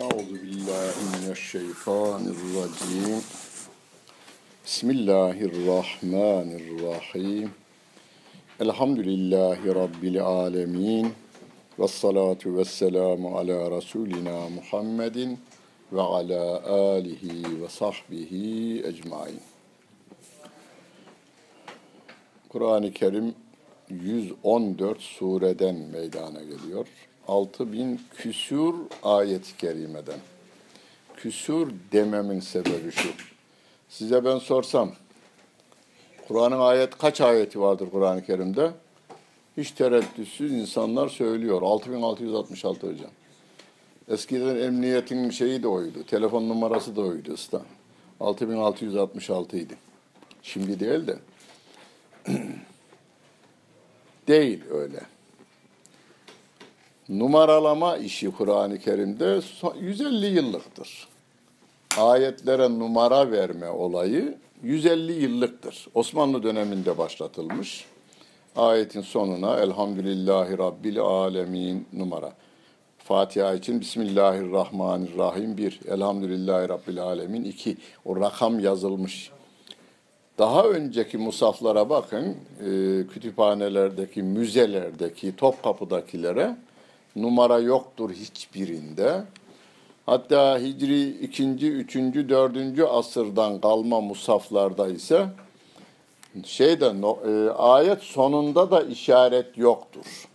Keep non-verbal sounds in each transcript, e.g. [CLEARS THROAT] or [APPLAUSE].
Euzu billahi mineşşeytanirracim. Bismillahirrahmanirrahim. Elhamdülillahi rabbil alamin. Ves salatu vesselamu ala rasulina Muhammedin ve ala alihi ve sahbihi ecmaîn. Kur'an-ı Kerim 114 sureden meydana geliyor. 6000 küsur ayet-i kerimeden. Küsur dememin sebebi şu. Size ben sorsam, Kur'an'ın ayet kaç ayeti vardır Kur'an-ı Kerim'de? Hiç tereddütsüz insanlar söylüyor. 6666 hocam. Eskiden emniyetin şeyi de oydu. Telefon numarası da oydu usta. 6666 idi. Şimdi değil de. [CLEARS THROAT] değil öyle numaralama işi Kur'an-ı Kerim'de 150 yıllıktır. Ayetlere numara verme olayı 150 yıllıktır. Osmanlı döneminde başlatılmış. Ayetin sonuna Elhamdülillahi Rabbil Alemin numara. Fatiha için Bismillahirrahmanirrahim bir, Elhamdülillahi Rabbil Alemin iki. O rakam yazılmış. Daha önceki musaflara bakın, e, kütüphanelerdeki, müzelerdeki, Topkapı'dakilere numara yoktur hiçbirinde. Hatta Hicri 2. 3. 4. asırdan kalma musaflarda ise şeyde e, ayet sonunda da işaret yoktur.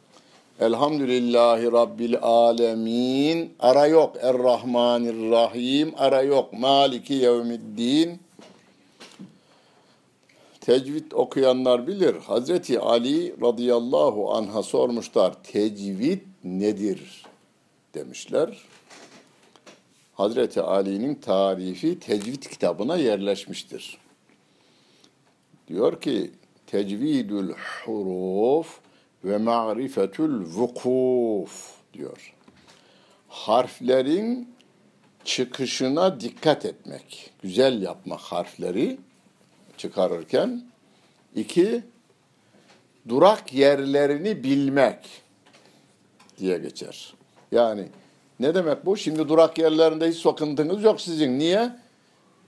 Elhamdülillahi Rabbil Alemin. Ara yok. Errahmanirrahim. Ara yok. Maliki Yevmiddin. Tecvid okuyanlar bilir. Hazreti Ali radıyallahu anha sormuşlar. Tecvid nedir demişler. Hazreti Ali'nin tarifi tecvid kitabına yerleşmiştir. Diyor ki tecvidül huruf ve ma'rifetül vukuf diyor. Harflerin çıkışına dikkat etmek, güzel yapmak harfleri çıkarırken. iki durak yerlerini bilmek diye geçer. Yani ne demek bu? Şimdi durak yerlerinde hiç sakıntınız yok sizin. Niye?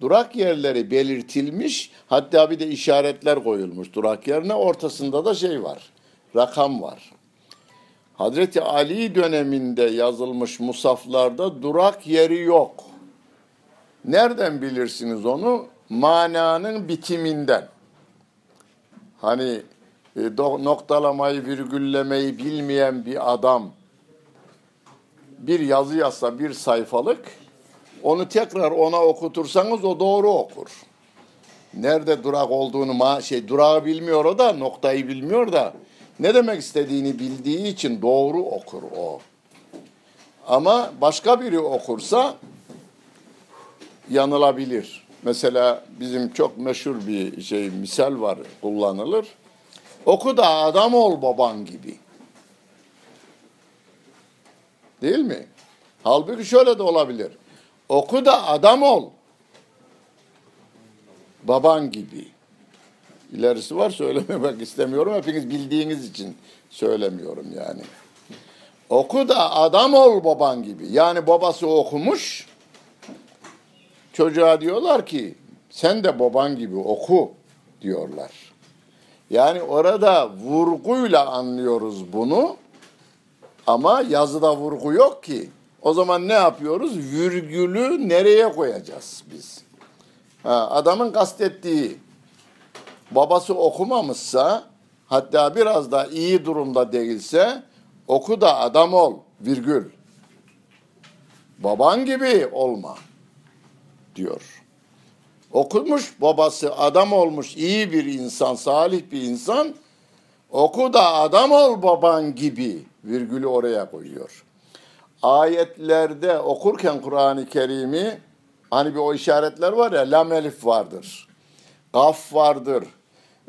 Durak yerleri belirtilmiş, hatta bir de işaretler koyulmuş durak yerine. Ortasında da şey var, rakam var. Hazreti Ali döneminde yazılmış musaflarda durak yeri yok. Nereden bilirsiniz onu? Mananın bitiminden. Hani e, noktalamayı, virgüllemeyi bilmeyen bir adam bir yazı yazsa bir sayfalık onu tekrar ona okutursanız o doğru okur. Nerede durak olduğunu ma şey durağı bilmiyor o da noktayı bilmiyor da ne demek istediğini bildiği için doğru okur o. Ama başka biri okursa yanılabilir. Mesela bizim çok meşhur bir şey misal var kullanılır. Oku da adam ol baban gibi. Değil mi? Halbuki şöyle de olabilir. Oku da adam ol. Baban gibi. İlerisi var söylememek istemiyorum. Hepiniz bildiğiniz için söylemiyorum yani. Oku da adam ol baban gibi. Yani babası okumuş. Çocuğa diyorlar ki sen de baban gibi oku diyorlar. Yani orada vurguyla anlıyoruz bunu. Ama yazıda vurgu yok ki. O zaman ne yapıyoruz? Virgülü nereye koyacağız biz? Ha, adamın kastettiği babası okumamışsa hatta biraz da iyi durumda değilse oku da adam ol virgül. Baban gibi olma diyor. Okumuş babası adam olmuş iyi bir insan, salih bir insan. Oku da adam ol baban gibi virgülü oraya koyuyor. Ayetlerde okurken Kur'an-ı Kerim'i hani bir o işaretler var ya lam elif vardır. Gaf vardır.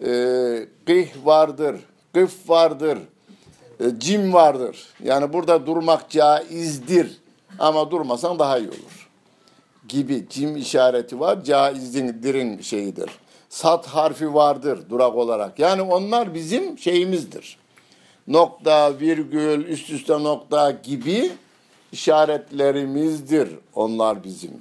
E, gih vardır. Gıf vardır. E, cim vardır. Yani burada durmak caizdir. Ama durmasan daha iyi olur. Gibi cim işareti var. Caizin dirin şeyidir. Sat harfi vardır durak olarak. Yani onlar bizim şeyimizdir nokta, virgül, üst üste nokta gibi işaretlerimizdir onlar bizim.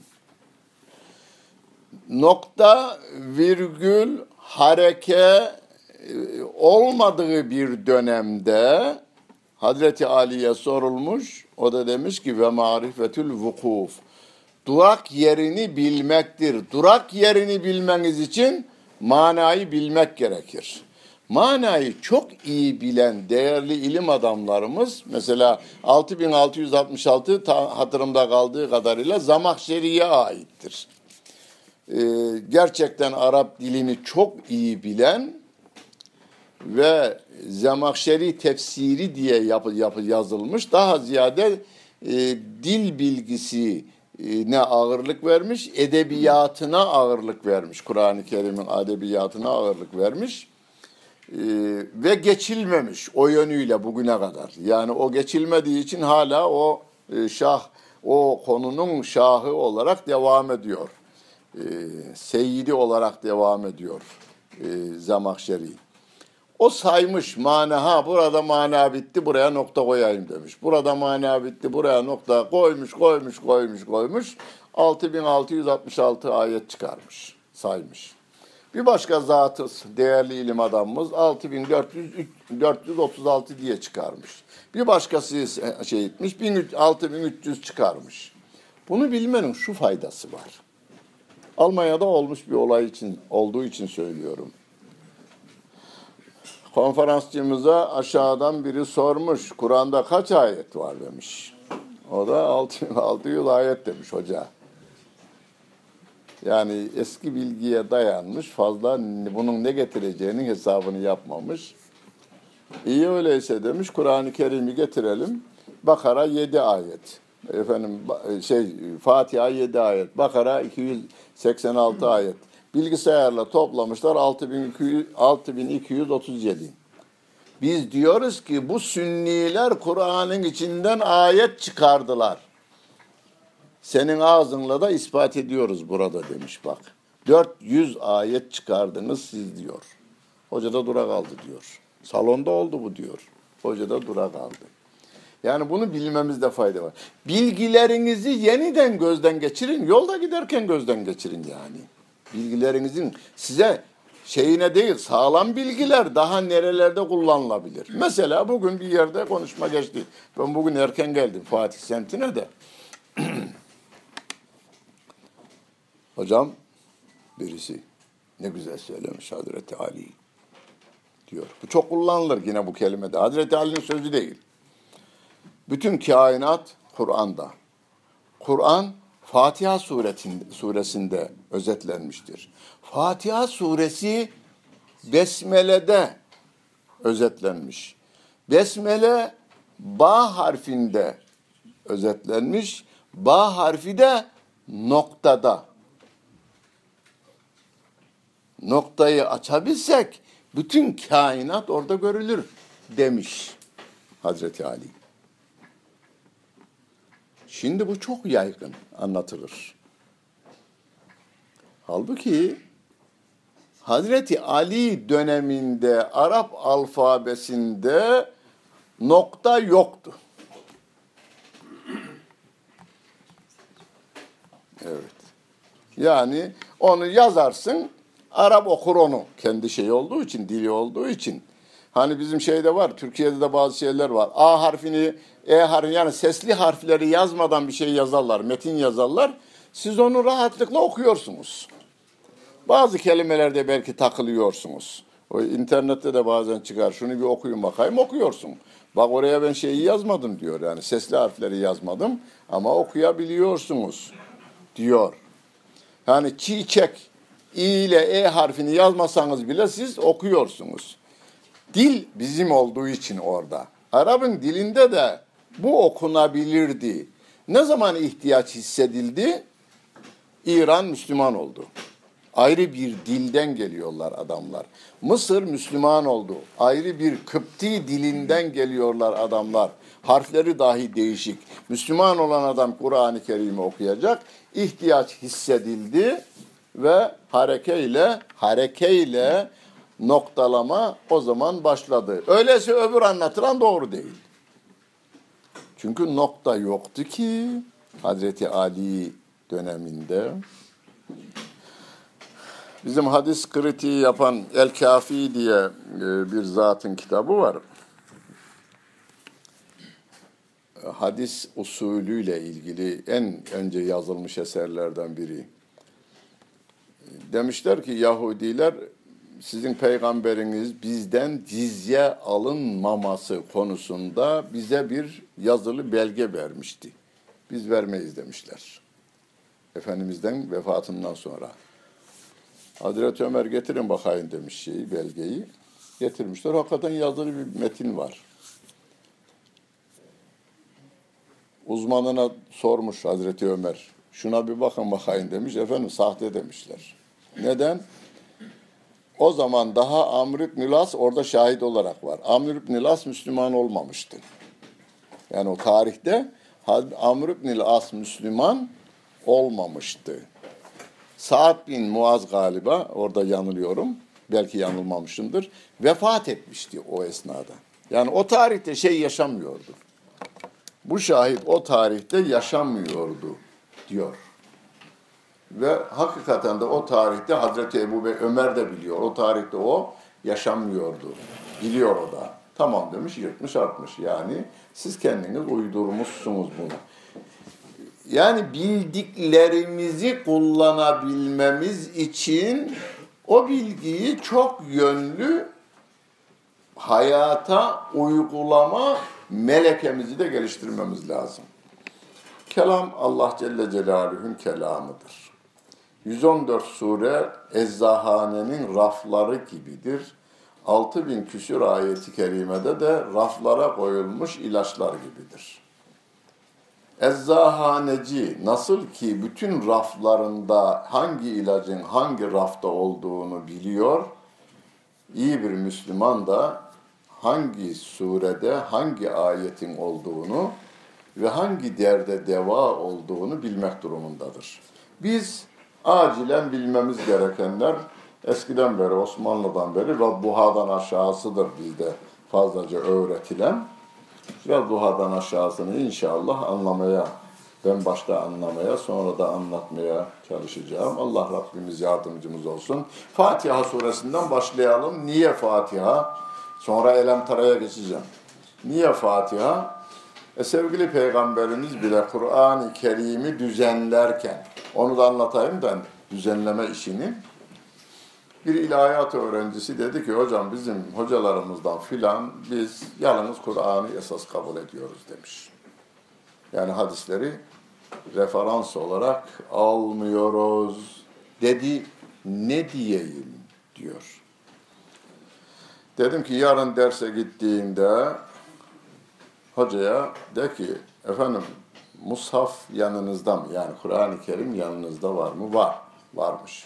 Nokta, virgül, hareke e, olmadığı bir dönemde Hazreti Ali'ye sorulmuş. O da demiş ki ve marifetül vukuf. Durak yerini bilmektir. Durak yerini bilmeniz için manayı bilmek gerekir. Manayı çok iyi bilen değerli ilim adamlarımız mesela 6666 hatırımda kaldığı kadarıyla Zamakşeri'ye aittir. Ee, gerçekten Arap dilini çok iyi bilen ve Zamakşeri tefsiri diye yapı, yapı yazılmış. Daha ziyade e, dil bilgisi ne ağırlık vermiş, edebiyatına ağırlık vermiş. Kur'an-ı Kerim'in edebiyatına ağırlık vermiş. Ee, ve geçilmemiş o yönüyle bugüne kadar. Yani o geçilmediği için hala o e, şah, o konunun şahı olarak devam ediyor. E, seyyidi olarak devam ediyor e, Zamakşeri. O saymış mana ha burada mana bitti buraya nokta koyayım demiş. Burada mana bitti buraya nokta koymuş koymuş koymuş koymuş. 6666 ayet çıkarmış saymış. Bir başka zatı değerli ilim adamımız 6436 diye çıkarmış. Bir başkası şey etmiş 6300 çıkarmış. Bunu bilmenin şu faydası var. Almanya'da olmuş bir olay için olduğu için söylüyorum. Konferansçımıza aşağıdan biri sormuş. Kur'an'da kaç ayet var demiş. O da 600 ayet demiş hoca. Yani eski bilgiye dayanmış, fazla bunun ne getireceğinin hesabını yapmamış. İyi öyleyse demiş, Kur'an-ı Kerim'i getirelim. Bakara 7 ayet. Efendim şey Fatiha 7 ayet. Bakara 286 ayet. Bilgisayarla toplamışlar 6200, 6237. Biz diyoruz ki bu sünniler Kur'an'ın içinden ayet çıkardılar. Senin ağzınla da ispat ediyoruz burada demiş bak. 400 ayet çıkardınız siz diyor. Hoca da dura kaldı diyor. Salonda oldu bu diyor. Hoca da dura kaldı. Yani bunu bilmemizde fayda var. Bilgilerinizi yeniden gözden geçirin. Yolda giderken gözden geçirin yani. Bilgilerinizin size şeyine değil sağlam bilgiler daha nerelerde kullanılabilir. Mesela bugün bir yerde konuşma geçti. Ben bugün erken geldim Fatih semtine de. [CLEARS THROAT] Hocam birisi ne güzel söylemiş Hazreti Ali diyor. Bu çok kullanılır yine bu kelimede. Hazreti Ali'nin sözü değil. Bütün kainat Kur'an'da. Kur'an Fatiha suresinde özetlenmiştir. Fatiha suresi Besmele'de özetlenmiş. Besmele ba harfinde özetlenmiş. Ba harfi de noktada. Noktayı açabilsek bütün kainat orada görülür demiş Hazreti Ali. Şimdi bu çok yaygın anlatılır. Halbuki Hazreti Ali döneminde Arap alfabesinde nokta yoktu. Evet. Yani onu yazarsın, Arap okur onu. Kendi şey olduğu için, dili olduğu için. Hani bizim şeyde var, Türkiye'de de bazı şeyler var. A harfini, E harfini yani sesli harfleri yazmadan bir şey yazarlar, metin yazarlar. Siz onu rahatlıkla okuyorsunuz. Bazı kelimelerde belki takılıyorsunuz. O internette de bazen çıkar. Şunu bir okuyun bakayım okuyorsun. Bak oraya ben şeyi yazmadım diyor. Yani sesli harfleri yazmadım ama okuyabiliyorsunuz diyor. Yani çiçek i ile e harfini yazmasanız bile siz okuyorsunuz. Dil bizim olduğu için orada. Arap'ın dilinde de bu okunabilirdi. Ne zaman ihtiyaç hissedildi? İran Müslüman oldu. Ayrı bir dilden geliyorlar adamlar. Mısır Müslüman oldu. Ayrı bir Kıpti dilinden geliyorlar adamlar. Harfleri dahi değişik. Müslüman olan adam Kur'an-ı Kerim'i okuyacak. İhtiyaç hissedildi ve harekeyle harekeyle noktalama o zaman başladı. Öyleyse öbür anlatılan doğru değil. Çünkü nokta yoktu ki Hazreti Ali döneminde. Bizim hadis kritiği yapan El Kafi diye e, bir zatın kitabı var. Hadis usulüyle ilgili en önce yazılmış eserlerden biri. Demişler ki Yahudiler sizin peygamberiniz bizden cizye alınmaması konusunda bize bir yazılı belge vermişti. Biz vermeyiz demişler. Efendimizden vefatından sonra. Hazreti Ömer getirin bakayım demiş şeyi, belgeyi. Getirmişler. Hakikaten yazılı bir metin var. Uzmanına sormuş Hazreti Ömer. Şuna bir bakın bakayım demiş. Efendim sahte demişler. Neden? O zaman daha Amr ibn Las orada şahit olarak var. Amr ibn Las Müslüman olmamıştı. Yani o tarihte Amr ibn As Müslüman olmamıştı. Saad bin Muaz galiba, orada yanılıyorum, belki yanılmamışımdır, vefat etmişti o esnada. Yani o tarihte şey yaşamıyordu. Bu şahit o tarihte yaşamıyordu diyor. Ve hakikaten de o tarihte Hazreti Ebu ve Ömer de biliyor. O tarihte o yaşamıyordu. Biliyor o da. Tamam demiş, yırtmış atmış. Yani siz kendiniz uydurmuşsunuz bunu. Yani bildiklerimizi kullanabilmemiz için o bilgiyi çok yönlü hayata uygulama melekemizi de geliştirmemiz lazım. Kelam Allah Celle Celaluhu'nun kelamıdır. 114 sure eczahanenin rafları gibidir. 6000 küsür ayeti kerimede de raflara koyulmuş ilaçlar gibidir. Eczahaneci nasıl ki bütün raflarında hangi ilacın hangi rafta olduğunu biliyor, iyi bir Müslüman da hangi surede hangi ayetin olduğunu ve hangi derde deva olduğunu bilmek durumundadır. Biz acilen bilmemiz gerekenler eskiden beri, Osmanlı'dan beri ve buhadan aşağısıdır bizde fazlaca öğretilen ve duhadan aşağısını inşallah anlamaya, ben başta anlamaya, sonra da anlatmaya çalışacağım. Allah Rabbimiz yardımcımız olsun. Fatiha suresinden başlayalım. Niye Fatiha? Sonra Elem Tara'ya geçeceğim. Niye Fatiha? E sevgili Peygamberimiz bile Kur'an-ı Kerim'i düzenlerken, onu da anlatayım ben düzenleme işini. Bir ilahiyat öğrencisi dedi ki hocam bizim hocalarımızdan filan biz yalnız Kur'an'ı esas kabul ediyoruz demiş. Yani hadisleri referans olarak almıyoruz dedi. Ne diyeyim diyor. Dedim ki yarın derse gittiğinde hocaya de ki efendim mushaf yanınızda mı? Yani Kur'an-ı Kerim yanınızda var mı? Var. Varmış.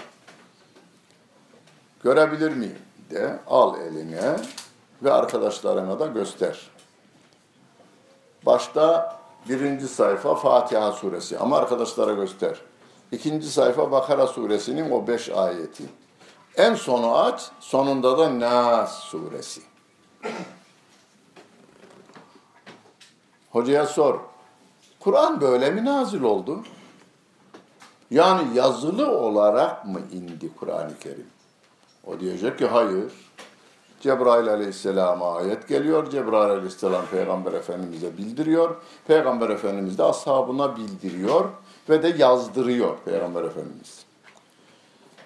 Görebilir miyim? de al eline ve arkadaşlarına da göster. Başta birinci sayfa Fatiha suresi ama arkadaşlara göster. İkinci sayfa Bakara suresinin o beş ayeti. En sonu aç, sonunda da Nas suresi. Hocaya sor. Kur'an böyle mi nazil oldu? Yani yazılı olarak mı indi Kur'an-ı Kerim? O diyecek ki hayır. Cebrail aleyhisselama ayet geliyor. Cebrail aleyhisselam peygamber efendimize bildiriyor. Peygamber efendimiz de ashabına bildiriyor ve de yazdırıyor peygamber efendimiz.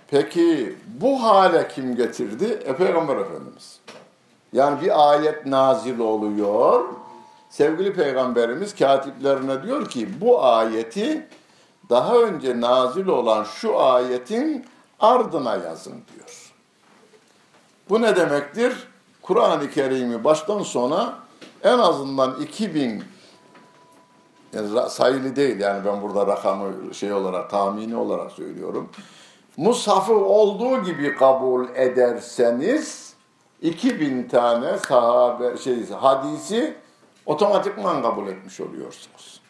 Peki bu hale kim getirdi? E peygamber efendimiz. Yani bir ayet nazil oluyor. Sevgili peygamberimiz katiplerine diyor ki bu ayeti daha önce nazil olan şu ayetin ardına yazın diyor. Bu ne demektir? Kur'an-ı Kerim'i baştan sona en azından 2000 yani sayılı değil yani ben burada rakamı şey olarak tahmini olarak söylüyorum. Mushafı olduğu gibi kabul ederseniz 2000 tane sahabe şey hadisi otomatikman kabul etmiş oluyorsunuz.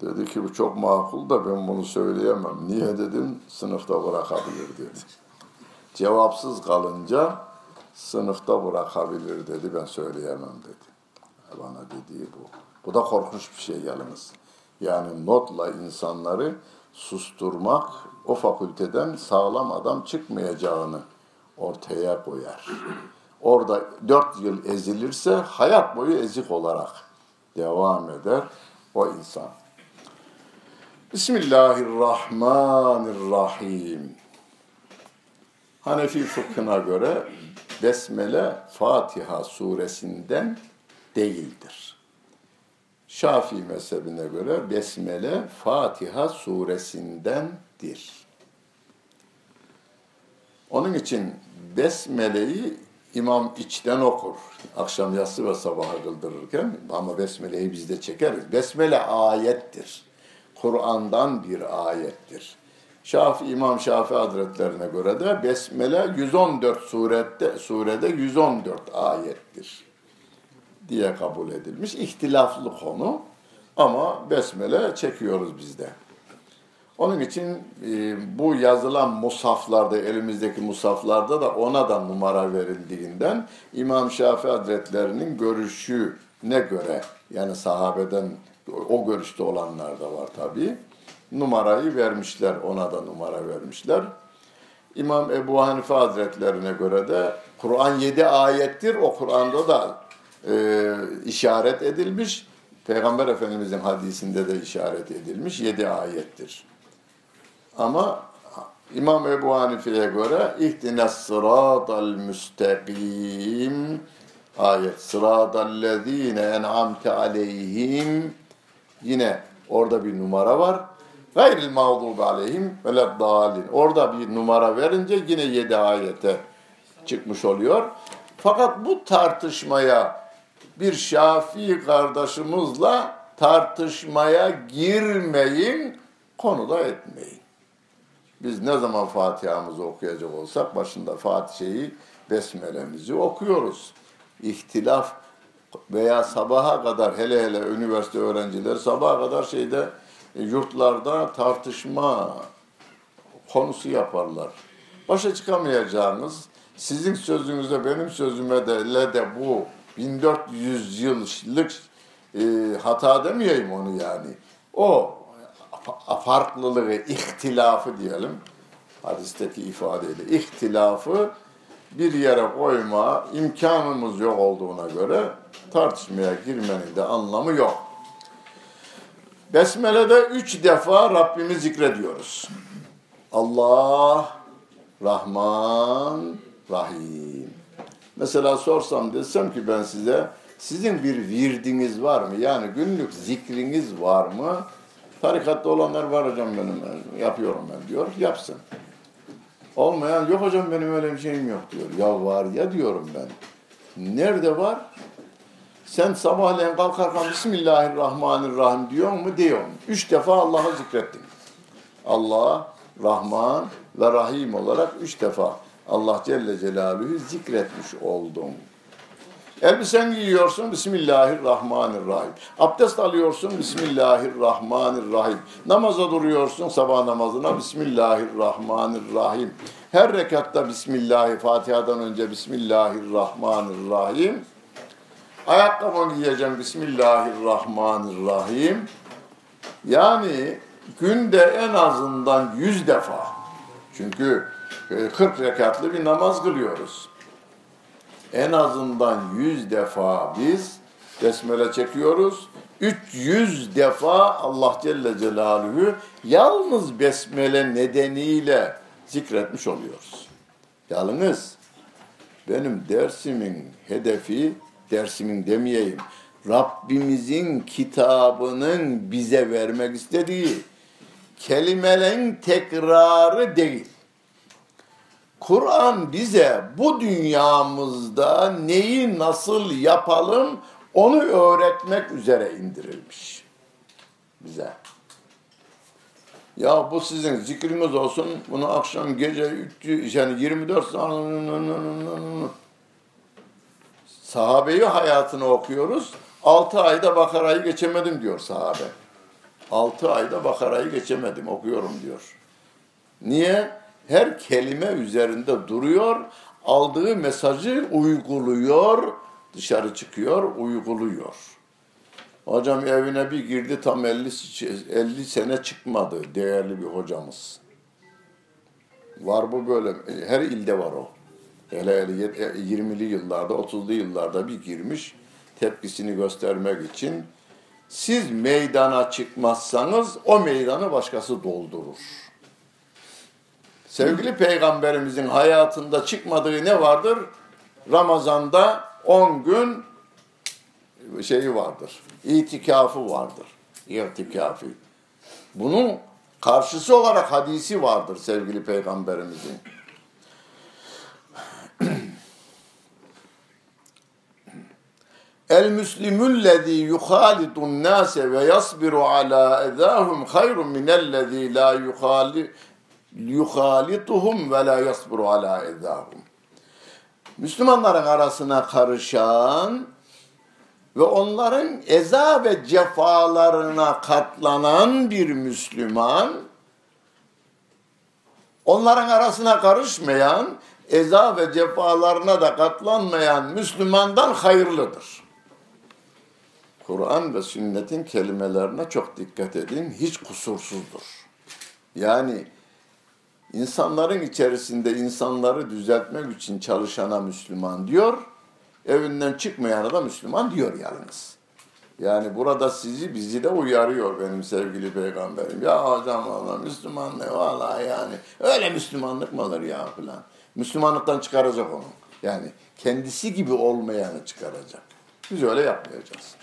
Dedi ki bu çok makul da ben bunu söyleyemem. Niye dedim? Sınıfta bırakabilir dedi. [LAUGHS] Cevapsız kalınca sınıfta bırakabilir dedi. Ben söyleyemem dedi. bana dediği bu. Bu da korkunç bir şey yalnız. Yani notla insanları susturmak o fakülteden sağlam adam çıkmayacağını ortaya koyar. Orada dört yıl ezilirse hayat boyu ezik olarak devam eder o insan. Bismillahirrahmanirrahim. Hanefi fıkhına göre Besmele Fatiha suresinden değildir. Şafii mezhebine göre Besmele Fatiha suresindendir. Onun için Besmele'yi imam içten okur. Akşam yatsı ve sabaha kıldırırken ama Besmele'yi biz de çekeriz. Besmele ayettir. Kur'an'dan bir ayettir. Şafi İmam Şafi Hazretlerine göre de Besmele 114 surette surede 114 ayettir diye kabul edilmiş. İhtilaflı konu ama Besmele çekiyoruz biz de. Onun için e, bu yazılan musaflarda, elimizdeki musaflarda da ona da numara verildiğinden İmam Şafii Hazretlerinin görüşüne göre yani sahabeden o görüşte olanlar da var tabii. Numarayı vermişler, ona da numara vermişler. İmam Ebu Hanife Hazretlerine göre de Kur'an yedi ayettir. O Kur'an'da da e, işaret edilmiş. Peygamber Efendimizin hadisinde de işaret edilmiş. Yedi ayettir. Ama İmam Ebu Hanife'ye göre ihtines sıratal müstakim ayet sıratallezine en'amte aleyhim yine orada bir numara var. Gayril mağdubi aleyhim ve dalin. Orada bir numara verince yine yedi ayete çıkmış oluyor. Fakat bu tartışmaya bir Şafii kardeşimizle tartışmaya girmeyin, konuda etmeyin. Biz ne zaman Fatiha'mızı okuyacak olsak başında Fatiha'yı, Besmele'mizi okuyoruz. İhtilaf veya sabaha kadar hele hele üniversite öğrencileri sabaha kadar şeyde e, yurtlarda tartışma konusu yaparlar. Başa çıkamayacağınız sizin sözünüzde benim sözüme de, de bu 1400 yıllık e, hata demeyeyim onu yani. O farklılığı, ihtilafı diyelim, hadisteki ifadeyle ihtilafı bir yere koyma imkanımız yok olduğuna göre tartışmaya girmenin de anlamı yok. Besmele'de üç defa Rabbimi zikrediyoruz. Allah, Rahman, Rahim. Mesela sorsam desem ki ben size sizin bir virdiniz var mı? Yani günlük zikriniz var mı? Tarikatta olanlar var hocam benim yapıyorum ben diyor. Yapsın. Olmayan yok hocam benim öyle bir şeyim yok diyor. Ya var ya diyorum ben. Nerede var? Sen sabahleyin kalkarken Bismillahirrahmanirrahim diyor mu diyor? Üç defa Allah'ı zikrettin. Allah, Rahman ve Rahim olarak üç defa Allah Celle Celaluhu zikretmiş oldun. Elbisen giyiyorsun Bismillahirrahmanirrahim. Abdest alıyorsun Bismillahirrahmanirrahim. Namaza duruyorsun sabah namazına Bismillahirrahmanirrahim. Her rekatta Bismillahi Fatiha'dan önce Bismillahirrahmanirrahim. Ayakkabı giyeceğim Bismillahirrahmanirrahim. Yani günde en azından yüz defa. Çünkü 40 rekatlı bir namaz kılıyoruz en azından 100 defa biz besmele çekiyoruz. 300 defa Allah Celle Celaluhu yalnız besmele nedeniyle zikretmiş oluyoruz. Yalnız benim dersimin hedefi, dersimin demeyeyim, Rabbimizin kitabının bize vermek istediği kelimelerin tekrarı değil. Kur'an bize bu dünyamızda neyi nasıl yapalım onu öğretmek üzere indirilmiş bize. Ya bu sizin zikriniz olsun. Bunu akşam gece 300, yani 24 saat sahabeyi hayatını okuyoruz. 6 ayda Bakara'yı geçemedim diyor sahabe. 6 ayda Bakara'yı geçemedim okuyorum diyor. Niye? Her kelime üzerinde duruyor, aldığı mesajı uyguluyor, dışarı çıkıyor, uyguluyor. Hocam evine bir girdi tam 50, 50 sene çıkmadı değerli bir hocamız. Var bu böyle, her ilde var o. Hele hele 20'li yıllarda, 30'lu yıllarda bir girmiş tepkisini göstermek için. Siz meydana çıkmazsanız o meydanı başkası doldurur. Sevgili peygamberimizin hayatında çıkmadığı ne vardır? Ramazanda 10 gün şeyi vardır. İtikafı vardır. İtikafı. Bunun karşısı olarak hadisi vardır sevgili peygamberimizin. El müslimüllezî yuhâlidun nâse ve yasbiru alâ ezâhum hayrun minellezî lâ yuhâlituhum ve lâ yasbiru alâ ezâhum. Müslümanların arasına karışan ve onların eza ve cefalarına katlanan bir Müslüman, onların arasına karışmayan, eza ve cefalarına da katlanmayan Müslümandan hayırlıdır. Kur'an ve sünnetin kelimelerine çok dikkat edin, hiç kusursuzdur. Yani insanların içerisinde insanları düzeltmek için çalışana Müslüman diyor, evinden çıkmayana da Müslüman diyor yalnız. Yani burada sizi bizi de uyarıyor benim sevgili peygamberim. Ya hocam valla Müslüman ne valla yani öyle Müslümanlık mı olur ya falan. Müslümanlıktan çıkaracak onu. Yani kendisi gibi olmayanı çıkaracak. Biz öyle yapmayacağız.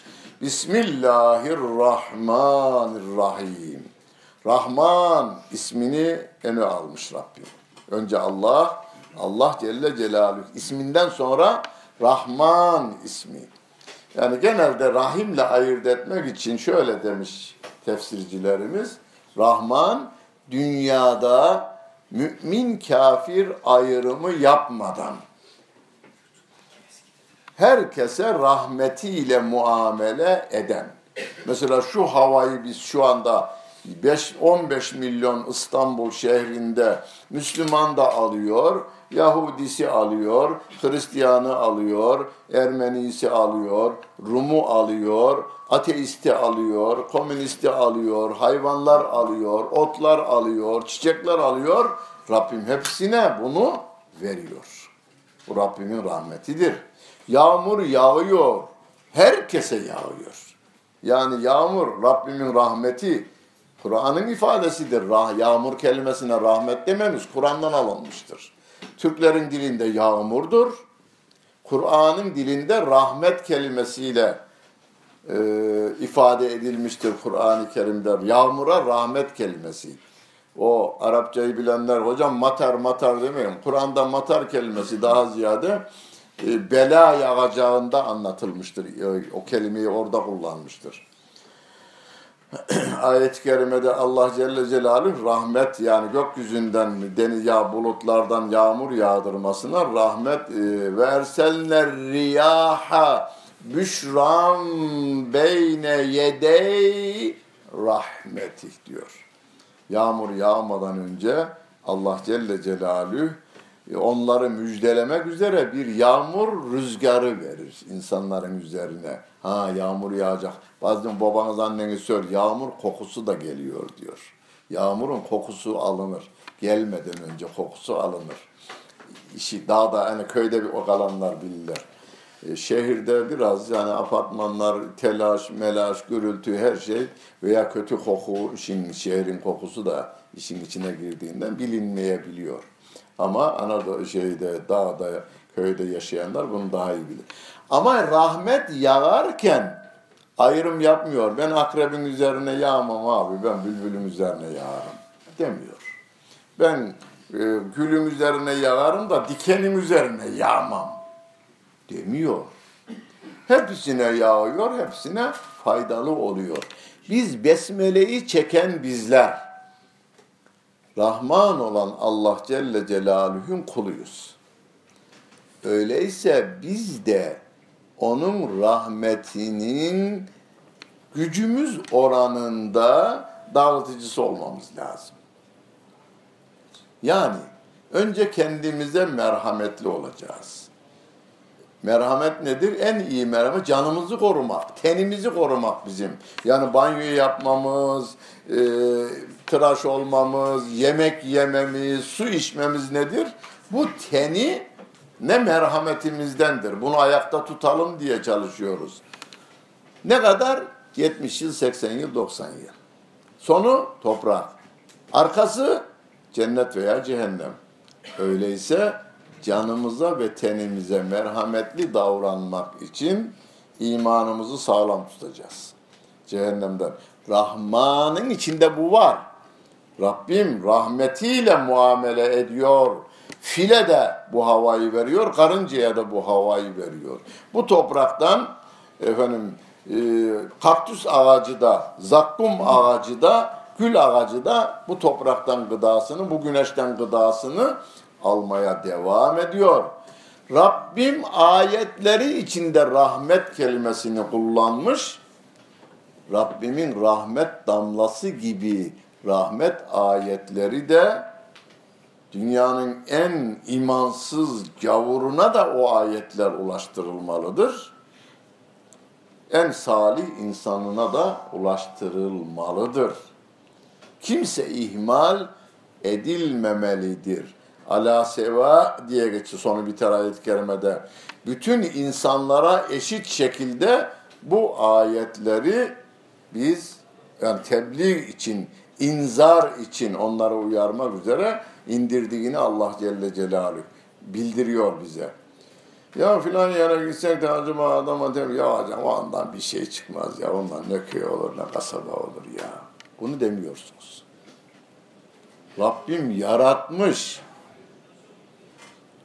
Bismillahirrahmanirrahim. Rahman ismini ene almış Rabbim. Önce Allah, Allah Celle Celaluhu isminden sonra Rahman ismi. Yani genelde rahimle ayırt etmek için şöyle demiş tefsircilerimiz. Rahman dünyada mümin kafir ayrımı yapmadan herkese rahmetiyle muamele eden. Mesela şu havayı biz şu anda 5 15 milyon İstanbul şehrinde Müslüman da alıyor, Yahudisi alıyor, Hristiyanı alıyor, Ermenisi alıyor, Rumu alıyor, ateisti alıyor, komünisti alıyor, hayvanlar alıyor, otlar alıyor, çiçekler alıyor. Rabbim hepsine bunu veriyor. Bu Rabbimin rahmetidir. Yağmur yağıyor. Herkese yağıyor. Yani yağmur Rabbimin rahmeti. Kur'an'ın ifadesidir. Rah, yağmur kelimesine rahmet dememiz Kur'an'dan alınmıştır. Türklerin dilinde yağmurdur. Kur'an'ın dilinde rahmet kelimesiyle e, ifade edilmiştir Kur'an-ı Kerim'de. Yağmura rahmet kelimesi. O Arapçayı bilenler hocam matar matar demeyin. Kur'an'da matar kelimesi daha ziyade e, bela yağacağında anlatılmıştır. E, o kelimeyi orada kullanmıştır. [CLEARS THROAT] Ayet-i kerimede Allah Celle Celaluhu rahmet yani gökyüzünden deniz ya bulutlardan yağmur yağdırmasına rahmet e, versenler riyaha büşram beyne yedey rahmetih diyor. Yağmur yağmadan önce Allah Celle Celaluhu e, onları müjdelemek üzere bir yağmur rüzgarı verir insanların üzerine. Ha yağmur yağacak. Bazen babanız anneniz sor yağmur kokusu da geliyor diyor. Yağmurun kokusu alınır. Gelmeden önce kokusu alınır. İşi dağda hani köyde bir o kalanlar bilirler. E, şehirde biraz yani apartmanlar telaş, melaş, gürültü her şey veya kötü koku, işin, şehrin kokusu da işin içine girdiğinden bilinmeyebiliyor. Ama Anadolu şeyde, dağda, köyde yaşayanlar bunu daha iyi bilir. Ama rahmet yağarken ayrım yapmıyor. Ben akrebin üzerine yağmam abi, ben bülbülün üzerine yağarım demiyor. Ben e, gülün üzerine yağarım da dikenim üzerine yağmam demiyor. Hepsine yağıyor, hepsine faydalı oluyor. Biz besmeleyi çeken bizler, Rahman olan Allah Celle Celaluhu'nun kuluyuz. Öyleyse biz de onun rahmetinin gücümüz oranında dağıtıcısı olmamız lazım. Yani önce kendimize merhametli olacağız. Merhamet nedir? En iyi merhamet canımızı korumak, tenimizi korumak bizim. Yani banyo yapmamız, e, tıraş olmamız, yemek yememiz, su içmemiz nedir? Bu teni ne merhametimizdendir. Bunu ayakta tutalım diye çalışıyoruz. Ne kadar? 70 yıl, 80 yıl, 90 yıl. Sonu toprak. Arkası cennet veya cehennem. Öyleyse canımıza ve tenimize merhametli davranmak için imanımızı sağlam tutacağız. Cehennemden. Rahman'ın içinde bu var. Rabbim rahmetiyle muamele ediyor. File de bu havayı veriyor, karıncaya da bu havayı veriyor. Bu topraktan efendim e, kaktüs ağacı da, zakkum ağacı da, gül ağacı da bu topraktan gıdasını, bu güneşten gıdasını almaya devam ediyor. Rabbim ayetleri içinde rahmet kelimesini kullanmış. Rabbimin rahmet damlası gibi rahmet ayetleri de dünyanın en imansız gavuruna da o ayetler ulaştırılmalıdır. En salih insanına da ulaştırılmalıdır. Kimse ihmal edilmemelidir. Ala seva diye geçiyor sonu biter ayet-i kerimede. Bütün insanlara eşit şekilde bu ayetleri biz yani tebliğ için, inzar için onları uyarmak üzere indirdiğini Allah Celle Celaluhu bildiriyor bize. Ya filan yere gitsek de acaba adama der ya hocam o andan bir şey çıkmaz ya ondan ne köy olur ne kasaba olur ya. Bunu demiyorsunuz. Rabbim yaratmış.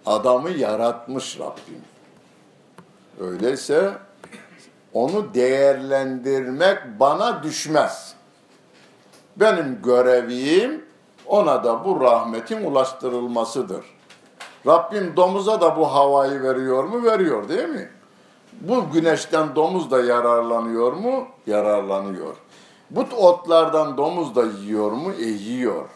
Adamı yaratmış Rabbim. Öyleyse onu değerlendirmek bana düşmez. Benim görevim ona da bu rahmetin ulaştırılmasıdır. Rabbim domuza da bu havayı veriyor mu? Veriyor değil mi? Bu güneşten domuz da yararlanıyor mu? Yararlanıyor. Bu otlardan domuz da yiyor mu? E yiyor.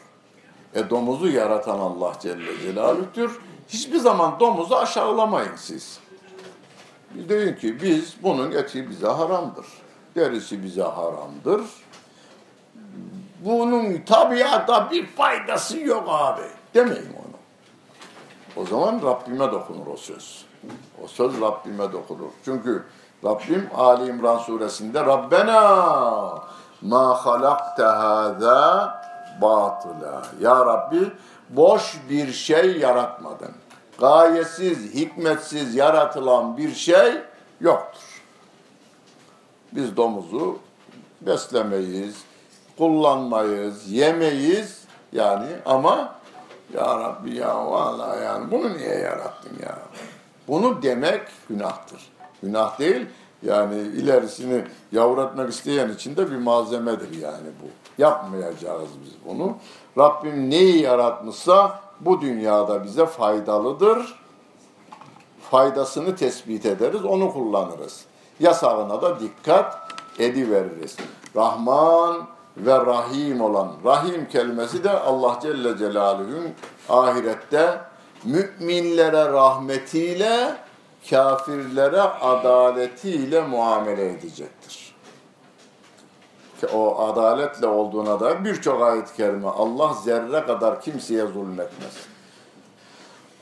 E domuzu yaratan Allah Celle Celaluh'tür. Hiçbir zaman domuzu aşağılamayın siz. Deyin ki biz bunun eti bize haramdır. Derisi bize haramdır. Bunun tabiata bir faydası yok abi. Demeyin onu. O zaman Rabbime dokunur o söz. O söz Rabbime dokunur. Çünkü Rabbim Ali İmran suresinde Rabbena ma halakte hâzâ batıla. Ya Rabbi boş bir şey yaratmadın. Gayesiz, hikmetsiz yaratılan bir şey yoktur. Biz domuzu beslemeyiz, kullanmayız, yemeyiz yani ama ya Rabbi ya vallahi yani bunu niye yarattın ya? Bunu demek günahtır. Günah değil yani ilerisini yavratmak isteyen için de bir malzemedir yani bu. Yapmayacağız biz bunu. Rabbim neyi yaratmışsa bu dünyada bize faydalıdır. Faydasını tespit ederiz, onu kullanırız. Yasağına da dikkat ediveririz. Rahman ve Rahim olan Rahim kelimesi de Allah Celle Celaluhu'nun ahirette müminlere rahmetiyle kafirlere adaletiyle muamele edecektir. O adaletle olduğuna da birçok ayet-i kerime Allah zerre kadar kimseye zulmetmez.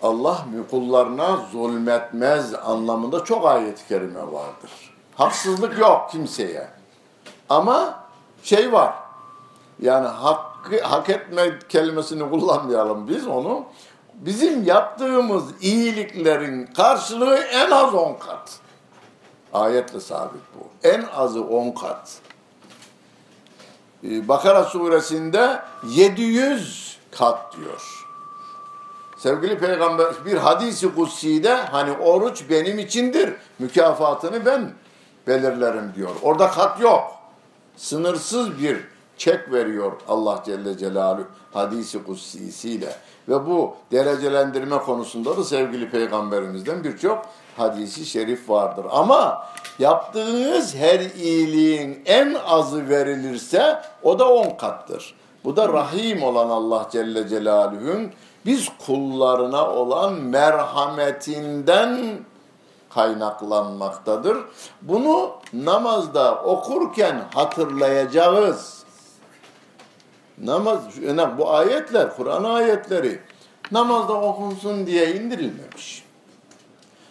Allah kullarına zulmetmez anlamında çok ayet-i kerime vardır. Haksızlık yok kimseye. Ama şey var. Yani hakkı, hak etme kelimesini kullanmayalım biz onu. Bizim yaptığımız iyiliklerin karşılığı en az on kat. Ayetle sabit bu. En azı on kat. Bakara suresinde 700 kat diyor. Sevgili peygamber bir hadisi kutsi'de hani oruç benim içindir. Mükafatını ben belirlerim diyor. Orada kat yok. Sınırsız bir çek veriyor Allah Celle Celaluhu hadisi kutsisiyle. Ve bu derecelendirme konusunda da sevgili peygamberimizden birçok hadisi şerif vardır. Ama yaptığınız her iyiliğin en azı verilirse o da on kattır. Bu da rahim olan Allah Celle Celaluhu'nun biz kullarına olan merhametinden kaynaklanmaktadır. Bunu namazda okurken hatırlayacağız. Namaz, bu ayetler, Kur'an ayetleri namazda okunsun diye indirilmemiş.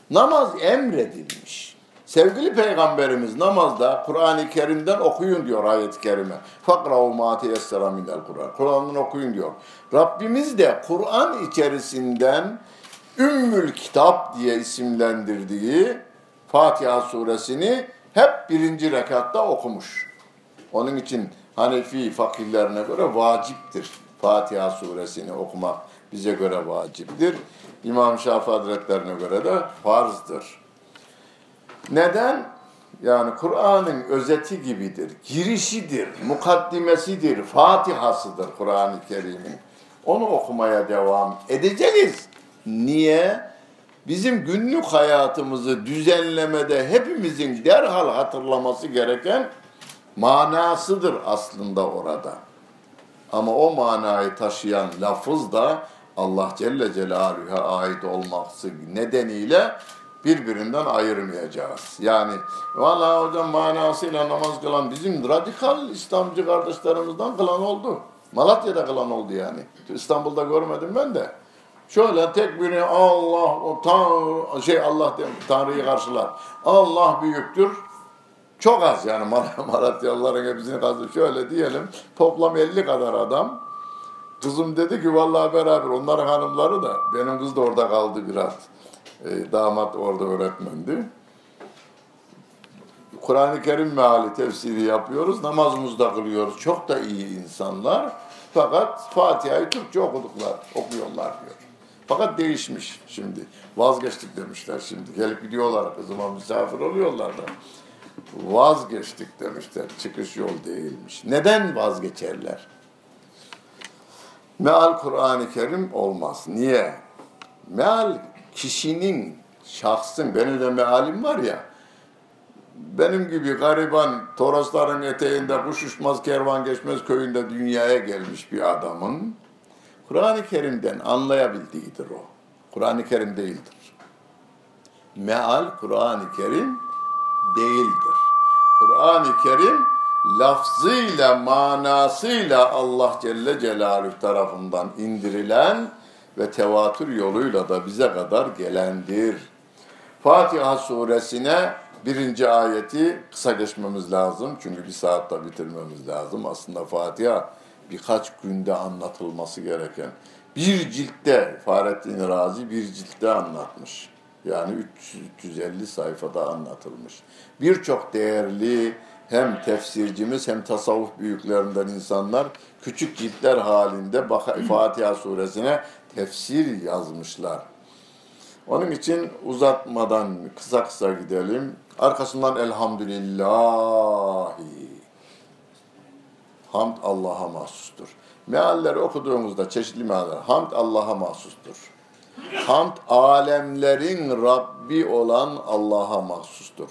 Namaz emredilmiş. Sevgili Peygamberimiz namazda Kur'an-ı Kerim'den okuyun diyor ayet-i kerime. Fakrav ma teyessera minel Kur'an. Kur'an'dan okuyun diyor. Rabbimiz de Kur'an içerisinden Ümmül Kitap diye isimlendirdiği Fatiha suresini hep birinci rekatta okumuş. Onun için Hanefi fakirlerine göre vaciptir. Fatiha suresini okumak bize göre vaciptir. İmam Şafii Hazretlerine göre de farzdır. Neden? Yani Kur'an'ın özeti gibidir, girişidir, mukaddimesidir, Fatihasıdır Kur'an-ı Kerim'in. Onu okumaya devam edeceğiz. Niye? Bizim günlük hayatımızı düzenlemede hepimizin derhal hatırlaması gereken manasıdır aslında orada. Ama o manayı taşıyan lafız da Allah Celle Celaluhu'ya ait olması nedeniyle birbirinden ayırmayacağız. Yani valla hocam manasıyla namaz kılan bizim radikal İslamcı kardeşlerimizden kılan oldu. Malatya'da kılan oldu yani. İstanbul'da görmedim ben de. Şöyle tek biri Allah, o Tanrı, şey Allah Tanrı'yı karşılar. Allah büyüktür. Çok az yani [LAUGHS] Malatyalıların hepsini kazdı. Şöyle diyelim toplam 50 kadar adam. Kızım dedi ki vallahi beraber onların hanımları da benim kız da orada kaldı biraz. E, damat orada öğretmendi. Kur'an-ı Kerim meali tefsiri yapıyoruz. Namazımızda kılıyoruz. Çok da iyi insanlar. Fakat Fatiha'yı Türkçe okuduklar, okuyorlar diyor. Fakat değişmiş şimdi. Vazgeçtik demişler şimdi. Gelip gidiyorlar kızıma misafir oluyorlar da. Vazgeçtik demişler. Çıkış yol değilmiş. Neden vazgeçerler? Meal Kur'an-ı Kerim olmaz. Niye? Meal kişinin, şahsın, benim de mealim var ya, benim gibi gariban Torosların eteğinde kuş uçmaz kervan geçmez köyünde dünyaya gelmiş bir adamın Kur'an-ı Kerim'den anlayabildiğidir o. Kur'an-ı Kerim değildir. Meal Kur'an-ı Kerim değildir. Kur'an-ı Kerim lafzıyla, manasıyla Allah Celle Celaluhu tarafından indirilen ve tevatür yoluyla da bize kadar gelendir. Fatiha suresine birinci ayeti kısa geçmemiz lazım. Çünkü bir saatte bitirmemiz lazım. Aslında Fatiha birkaç günde anlatılması gereken. Bir ciltte Fahrettin Razi bir ciltte anlatmış. Yani 350 sayfada anlatılmış. Birçok değerli hem tefsircimiz hem tasavvuf büyüklerinden insanlar küçük ciltler halinde Fatiha suresine tefsir yazmışlar. Onun için uzatmadan kısa kısa gidelim. Arkasından elhamdülillahi. Hamd Allah'a mahsustur. Mealleri okuduğumuzda çeşitli mealler. Hamd Allah'a mahsustur. Hamd alemlerin Rabbi olan Allah'a mahsustur.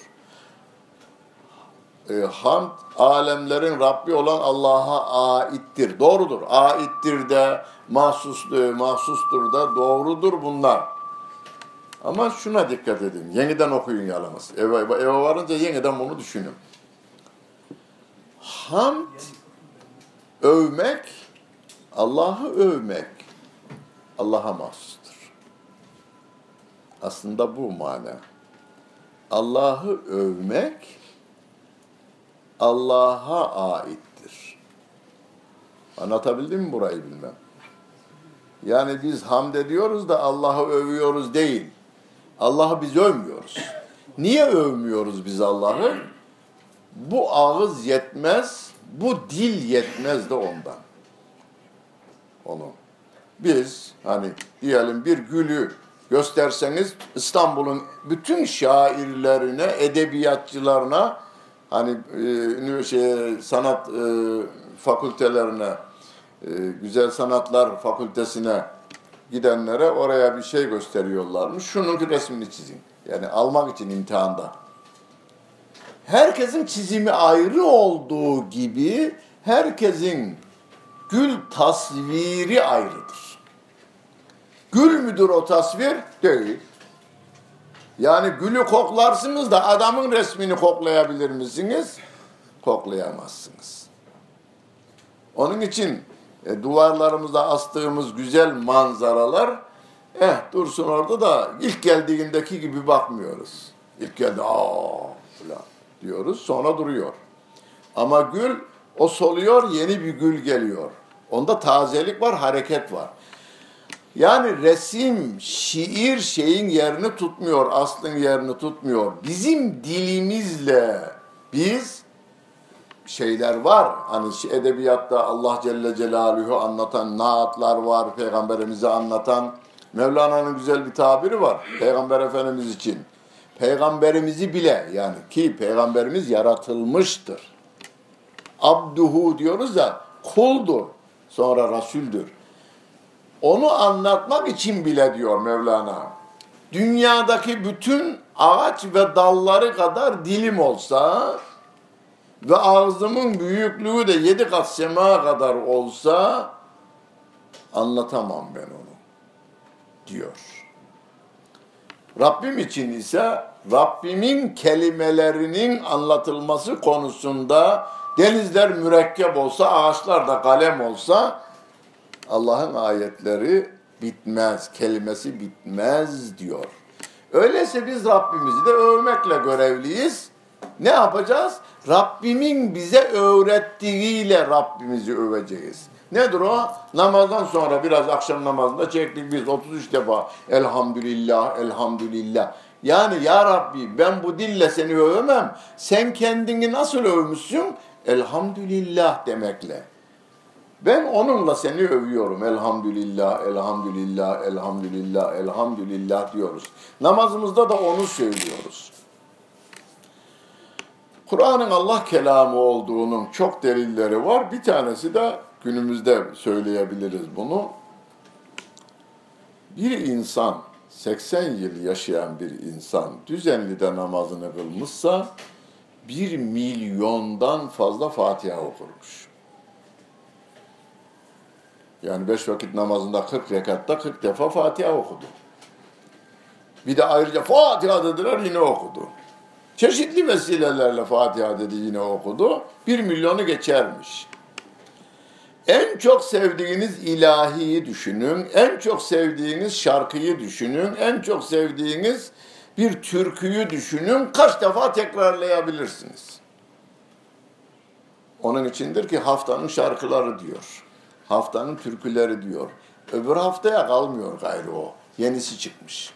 E, hamd alemlerin Rabbi olan Allah'a aittir. Doğrudur. Aittir de, mahsustur, mahsustur da doğrudur bunlar. Ama şuna dikkat edin. Yeniden okuyun yalnız. Eve, eve varınca yeniden bunu düşünün. Hamd övmek, Allah'ı övmek Allah'a mahsustur. Aslında bu mana. Allah'ı övmek Allah'a aittir. Anlatabildim mi burayı bilmem. Yani biz hamd ediyoruz da Allah'ı övüyoruz değil. Allah'ı biz övmüyoruz. Niye övmüyoruz biz Allah'ı? Bu ağız yetmez, bu dil yetmez de ondan. Onu. Biz hani diyelim bir gülü gösterseniz İstanbul'un bütün şairlerine, edebiyatçılarına hani e, şey, sanat e, fakültelerine, e, güzel sanatlar fakültesine gidenlere oraya bir şey gösteriyorlarmış. Şunun resmini çizin. Yani almak için imtihanda. Herkesin çizimi ayrı olduğu gibi herkesin gül tasviri ayrıdır. Gül müdür o tasvir? Değil. Yani gülü koklarsınız da adamın resmini koklayabilir misiniz? Koklayamazsınız. Onun için e, duvarlarımıza astığımız güzel manzaralar eh dursun orada da ilk geldiğindeki gibi bakmıyoruz. İlk geldi aa falan diyoruz sonra duruyor. Ama gül o soluyor yeni bir gül geliyor. Onda tazelik var, hareket var. Yani resim, şiir şeyin yerini tutmuyor, aslın yerini tutmuyor. Bizim dilimizle biz şeyler var. Hani edebiyatta Allah Celle Celaluhu anlatan naatlar var, peygamberimizi anlatan. Mevlana'nın güzel bir tabiri var peygamber efendimiz için. Peygamberimizi bile yani ki peygamberimiz yaratılmıştır. Abduhu diyoruz ya kuldur sonra rasuldür. Onu anlatmak için bile diyor Mevlana. Dünyadaki bütün ağaç ve dalları kadar dilim olsa ve ağzımın büyüklüğü de yedi kat sema kadar olsa anlatamam ben onu diyor. Rabbim için ise Rabbimin kelimelerinin anlatılması konusunda denizler mürekkep olsa, ağaçlar da kalem olsa Allah'ın ayetleri bitmez, kelimesi bitmez diyor. Öyleyse biz Rabbimizi de övmekle görevliyiz. Ne yapacağız? Rabbimin bize öğrettiğiyle Rabbimizi öveceğiz. Nedir o? Namazdan sonra biraz akşam namazında çektik biz 33 defa elhamdülillah, elhamdülillah. Yani ya Rabbi ben bu dille seni övemem. Sen kendini nasıl övmüşsün? Elhamdülillah demekle. Ben onunla seni övüyorum. Elhamdülillah, elhamdülillah, elhamdülillah, elhamdülillah diyoruz. Namazımızda da onu söylüyoruz. Kur'an'ın Allah kelamı olduğunun çok delilleri var. Bir tanesi de günümüzde söyleyebiliriz bunu. Bir insan 80 yıl yaşayan bir insan düzenli de namazını kılmışsa bir milyondan fazla Fatiha okurmuş. Yani beş vakit namazında 40 rekatta 40 defa Fatiha okudu. Bir de ayrıca Fatiha dediler yine okudu. Çeşitli vesilelerle Fatiha dedi yine okudu. Bir milyonu geçermiş. En çok sevdiğiniz ilahiyi düşünün, en çok sevdiğiniz şarkıyı düşünün, en çok sevdiğiniz bir türküyü düşünün, kaç defa tekrarlayabilirsiniz. Onun içindir ki haftanın şarkıları diyor. Haftanın türküleri diyor. Öbür haftaya kalmıyor gayrı o. Yenisi çıkmış.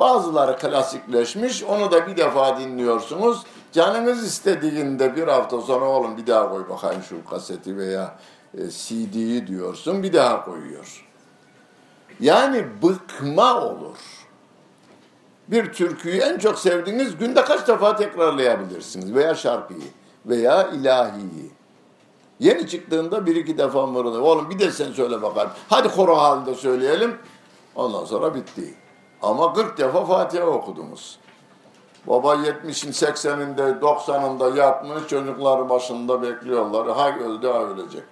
Bazıları klasikleşmiş, onu da bir defa dinliyorsunuz. Canınız istediğinde bir hafta sonra oğlum bir daha koy bakayım şu kaseti veya e, CD'yi diyorsun, bir daha koyuyor. Yani bıkma olur. Bir türküyü en çok sevdiğiniz günde kaç defa tekrarlayabilirsiniz veya şarkıyı veya ilahiyi. Yeni çıktığında bir iki defa mırıldı. Oğlum bir de sen söyle bakalım. Hadi koro halinde söyleyelim. Ondan sonra bitti. Ama 40 defa Fatiha okudunuz. Baba 70'in 80'inde 90'ında yatmış çocuklar başında bekliyorlar. Ha öldü ha ölecek.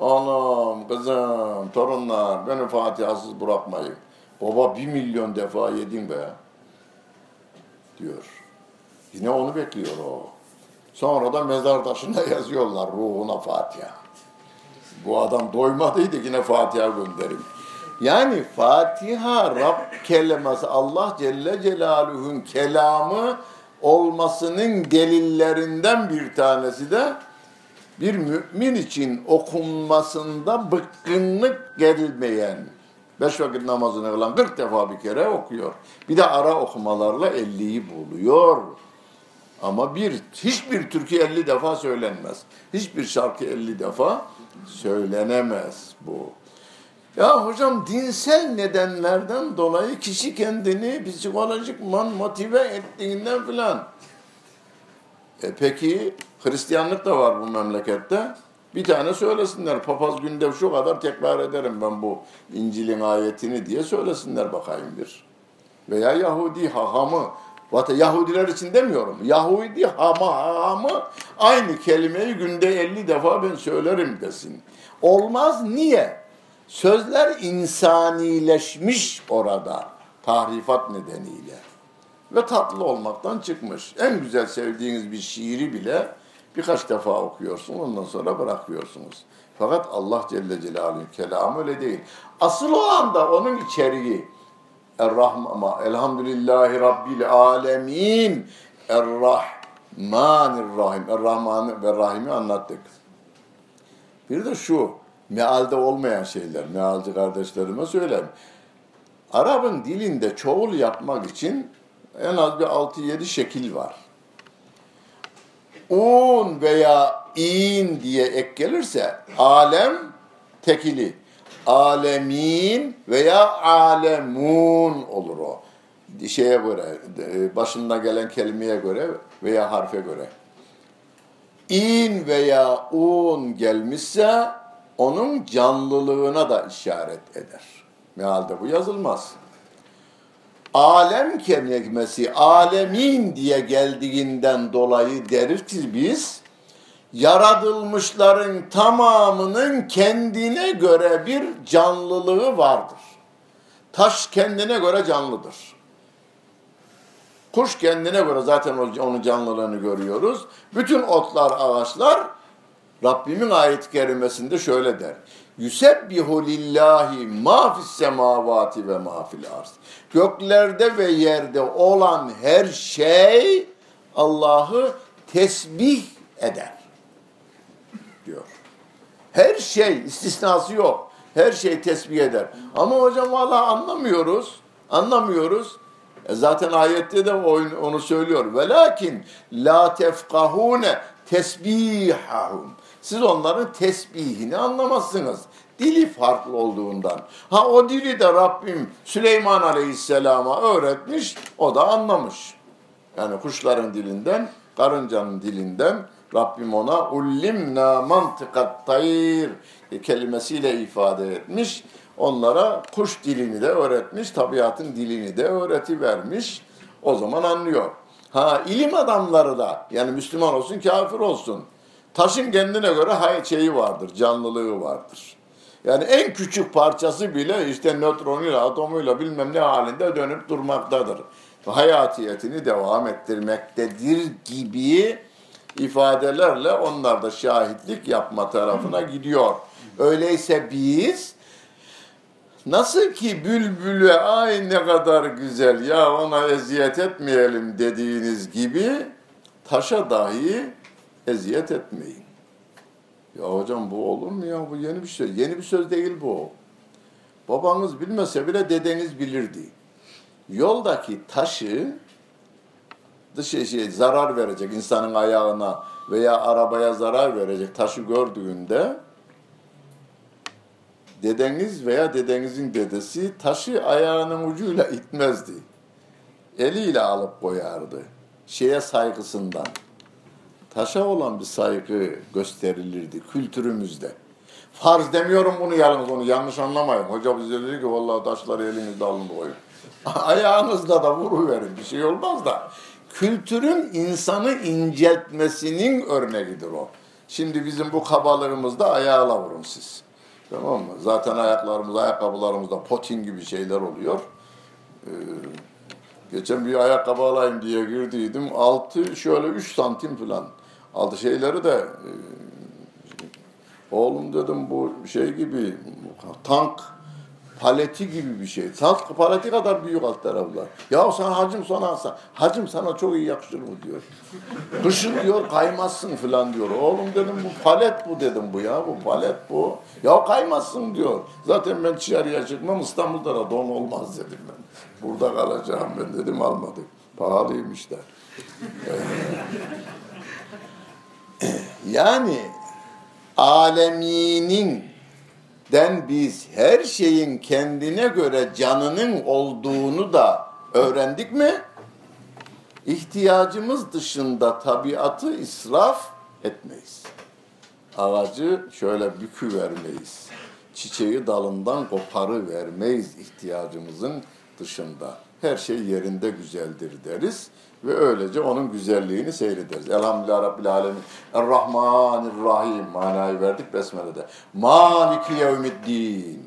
Anam, kızım, torunlar beni Fatiha'sız bırakmayın. Baba bir milyon defa yedin be. Diyor. Yine onu bekliyor o. Sonra da mezar taşında [LAUGHS] yazıyorlar ruhuna Fatiha. Bu adam doymadıydı yine Fatiha gönderin. Yani Fatiha Rab kelimesi Allah Celle Celaluhu'nun kelamı olmasının delillerinden bir tanesi de bir mümin için okunmasında bıkkınlık gelmeyen beş vakit namazını kılan 40 defa bir kere okuyor. Bir de ara okumalarla 50'yi buluyor. Ama bir hiçbir türkü 50 defa söylenmez. Hiçbir şarkı 50 defa söylenemez bu. Ya hocam dinsel nedenlerden dolayı kişi kendini psikolojikman motive ettiğinden filan. E peki Hristiyanlık da var bu memlekette. Bir tane söylesinler. Papaz günde şu kadar tekrar ederim ben bu İncil'in ayetini diye söylesinler bakayım bir. Veya Yahudi hahamı. Vata Yahudiler için demiyorum. Yahudi hama hahamı aynı kelimeyi günde 50 defa ben söylerim desin. Olmaz niye? Sözler insanileşmiş orada tahrifat nedeniyle. ve tatlı olmaktan çıkmış. En güzel sevdiğiniz bir şiiri bile birkaç defa okuyorsun ondan sonra bırakıyorsunuz. Fakat Allah Celle Celaluhu'nun kelamı öyle değil. Asıl o anda onun içeriği Er-Rahman, Elhamdülillahi Rabbil Alemin Er-Rahmanir-Rahim Er-Rahman ve Rahim'i anlattık. Bir de şu, mealde olmayan şeyler, mealci kardeşlerime söyleyeyim. Arap'ın dilinde çoğul yapmak için en az bir 6-7 şekil var. Un veya in diye ek gelirse alem tekili. Alemin veya alemun olur o. Şeye göre, başında gelen kelimeye göre veya harfe göre. İn veya un gelmişse onun canlılığına da işaret eder. Mealde bu yazılmaz. Alem kelimesi alemin diye geldiğinden dolayı deriz ki biz yaratılmışların tamamının kendine göre bir canlılığı vardır. Taş kendine göre canlıdır. Kuş kendine göre zaten onun canlılığını görüyoruz. Bütün otlar, ağaçlar Rabbimin ayet-i kerimesinde şöyle der. Yusebbihu lillahi ma fis semavati ve ma fil arz. Göklerde ve yerde olan her şey Allah'ı tesbih eder. Her şey istisnası yok. Her şey tesbih eder. Ama hocam valla anlamıyoruz. Anlamıyoruz. E zaten ayette de onu söylüyor. Velakin la tefkahune tesbihahum. Siz onların tesbihini anlamazsınız. Dili farklı olduğundan. Ha o dili de Rabbim Süleyman Aleyhisselam'a öğretmiş, o da anlamış. Yani kuşların dilinden, karıncanın dilinden Rabbim ona ullimna mantıkat tayir kelimesiyle ifade etmiş. Onlara kuş dilini de öğretmiş, tabiatın dilini de öğreti vermiş. O zaman anlıyor. Ha ilim adamları da yani Müslüman olsun kafir olsun. Taşın kendine göre hay şeyi vardır, canlılığı vardır. Yani en küçük parçası bile işte nötronuyla, atomuyla bilmem ne halinde dönüp durmaktadır. Hayatiyetini devam ettirmektedir gibi ifadelerle onlar da şahitlik yapma tarafına gidiyor. Öyleyse biz nasıl ki bülbüle ay ne kadar güzel ya ona eziyet etmeyelim dediğiniz gibi taşa dahi eziyet etmeyin. Ya hocam bu olur mu ya? Bu yeni bir söz. Yeni bir söz değil bu. Babanız bilmese bile dedeniz bilirdi. Yoldaki taşı dışı şey, zarar verecek insanın ayağına veya arabaya zarar verecek taşı gördüğünde dedeniz veya dedenizin dedesi taşı ayağının ucuyla itmezdi. Eliyle alıp koyardı. Şeye saygısından. Taşa olan bir saygı gösterilirdi kültürümüzde. Farz demiyorum bunu yalnız onu yanlış anlamayın. Hoca bize dedi ki vallahi taşları elinizde alın koyun. [LAUGHS] Ayağınızla da vuruverin bir şey olmaz da kültürün insanı inceltmesinin örneğidir o. Şimdi bizim bu kabalığımızda ayağla vurun siz. Tamam mı? Zaten ayaklarımız, ayakkabılarımızda potin gibi şeyler oluyor. Ee, geçen bir ayakkabı alayım diye girdiydim. Altı şöyle üç santim falan. Altı şeyleri de e, oğlum dedim bu şey gibi tank paleti gibi bir şey. Salt paleti kadar büyük alt taraflar. Ya sana hacım sana hacım sana çok iyi yakışır mı diyor. Kışın diyor kaymazsın falan diyor. Oğlum dedim bu palet bu dedim bu ya bu palet bu. Ya kaymazsın diyor. Zaten ben dışarıya çıkmam İstanbul'da da don olmaz dedim ben. Burada kalacağım ben dedim almadık. Pahalıymışlar. [LAUGHS] yani aleminin den biz her şeyin kendine göre canının olduğunu da öğrendik mi? İhtiyacımız dışında tabiatı israf etmeyiz. Ağacı şöyle bükü vermeyiz. Çiçeği dalından koparı vermeyiz ihtiyacımızın dışında. Her şey yerinde güzeldir deriz ve öylece onun güzelliğini seyrederiz. Elhamdülillah Rabbil Alemin. Errahmanirrahim manayı verdik Besmele'de. Maliki yevmiddin.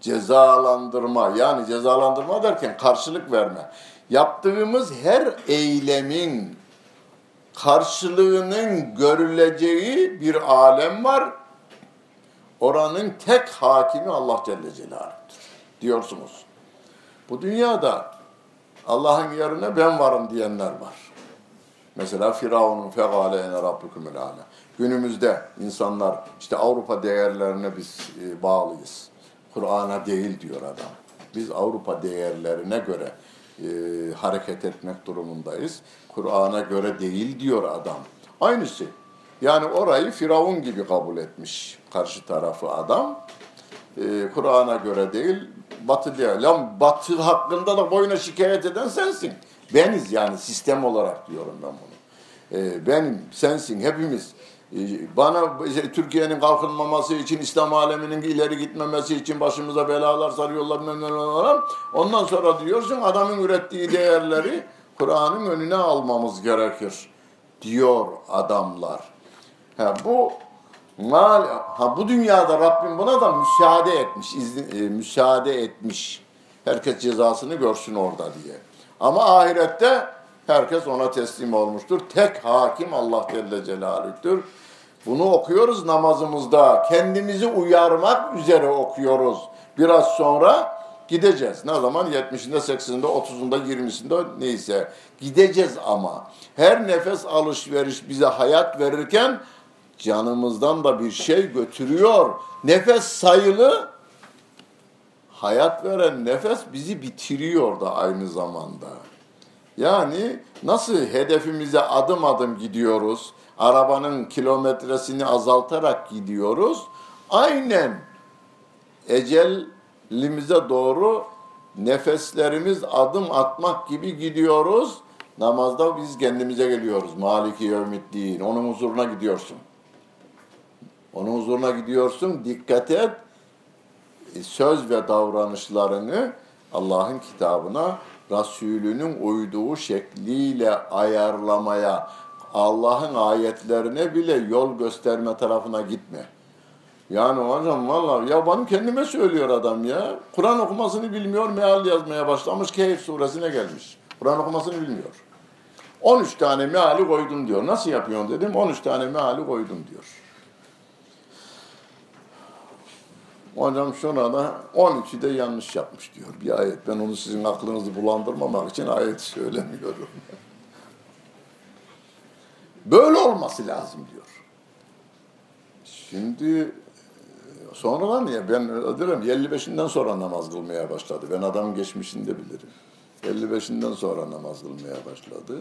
cezalandırma yani cezalandırma derken karşılık verme. Yaptığımız her eylemin karşılığının görüleceği bir alem var. Oranın tek hakimi Allah Celle Celaluhu'dur diyorsunuz. Bu dünyada Allah'ın yerine ben varım diyenler var. Mesela Firavun'un fegale ene rabbukumul ala. Günümüzde insanlar işte Avrupa değerlerine biz e, bağlıyız. Kur'an'a değil diyor adam. Biz Avrupa değerlerine göre e, hareket etmek durumundayız. Kur'an'a göre değil diyor adam. Aynısı. Yani orayı Firavun gibi kabul etmiş karşı tarafı adam. E, Kur'an'a göre değil, Batı diyor. Lan Batı hakkında da boyuna şikayet eden sensin. Beniz yani sistem olarak diyorum ben bunu. E, benim, sensin, hepimiz. E, bana işte, Türkiye'nin kalkınmaması için, İslam aleminin ileri gitmemesi için başımıza belalar sarıyorlar. Ondan sonra diyorsun adamın ürettiği değerleri Kur'an'ın önüne almamız gerekir diyor adamlar. Ha, bu ha bu dünyada Rabbim buna da müsaade etmiş, izin, e, müsaade etmiş. Herkes cezasını görsün orada diye. Ama ahirette herkes ona teslim olmuştur. Tek hakim Allah Celle Celaluh'tür. Bunu okuyoruz namazımızda. Kendimizi uyarmak üzere okuyoruz. Biraz sonra gideceğiz. Ne zaman? 70'inde, 80'inde, 30'unda, 20'sinde neyse. Gideceğiz ama. Her nefes alışveriş bize hayat verirken canımızdan da bir şey götürüyor. Nefes sayılı, hayat veren nefes bizi bitiriyor da aynı zamanda. Yani nasıl hedefimize adım adım gidiyoruz, arabanın kilometresini azaltarak gidiyoruz, aynen ecelimize doğru nefeslerimiz adım atmak gibi gidiyoruz. Namazda biz kendimize geliyoruz. Maliki yevmiddin. Onun huzuruna gidiyorsun. Onun huzuruna gidiyorsun. Dikkat et. Söz ve davranışlarını Allah'ın kitabına Resulünün uyduğu şekliyle ayarlamaya, Allah'ın ayetlerine bile yol gösterme tarafına gitme. Yani hocam vallahi ya benim kendime söylüyor adam ya. Kur'an okumasını bilmiyor, meal yazmaya başlamış. Kehf suresine gelmiş. Kur'an okumasını bilmiyor. 13 tane meali koydum diyor. Nasıl yapıyorsun dedim. 13 tane meali koydum diyor. Hocam şuna da 13'ü de yanlış yapmış diyor. Bir ayet. Ben onu sizin aklınızı bulandırmamak için ayet söylemiyorum. [LAUGHS] Böyle olması lazım diyor. Şimdi sonradan ya ben diyorum 55'inden sonra namaz kılmaya başladı. Ben adamın geçmişini de bilirim. 55'inden sonra namaz kılmaya başladı.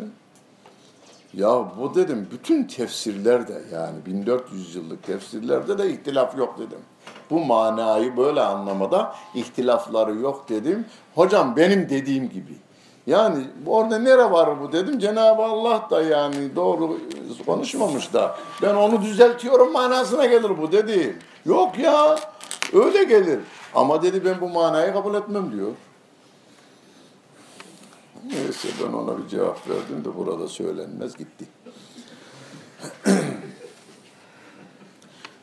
Ya bu dedim bütün tefsirlerde yani 1400 yıllık tefsirlerde de ihtilaf yok dedim. Bu manayı böyle anlamada ihtilafları yok dedim. Hocam benim dediğim gibi. Yani orada nere var bu dedim. Cenab-ı Allah da yani doğru konuşmamış da ben onu düzeltiyorum manasına gelir bu dedi. Yok ya öyle gelir. Ama dedi ben bu manayı kabul etmem diyor. Neyse ben ona bir cevap verdim de burada söylenmez gitti.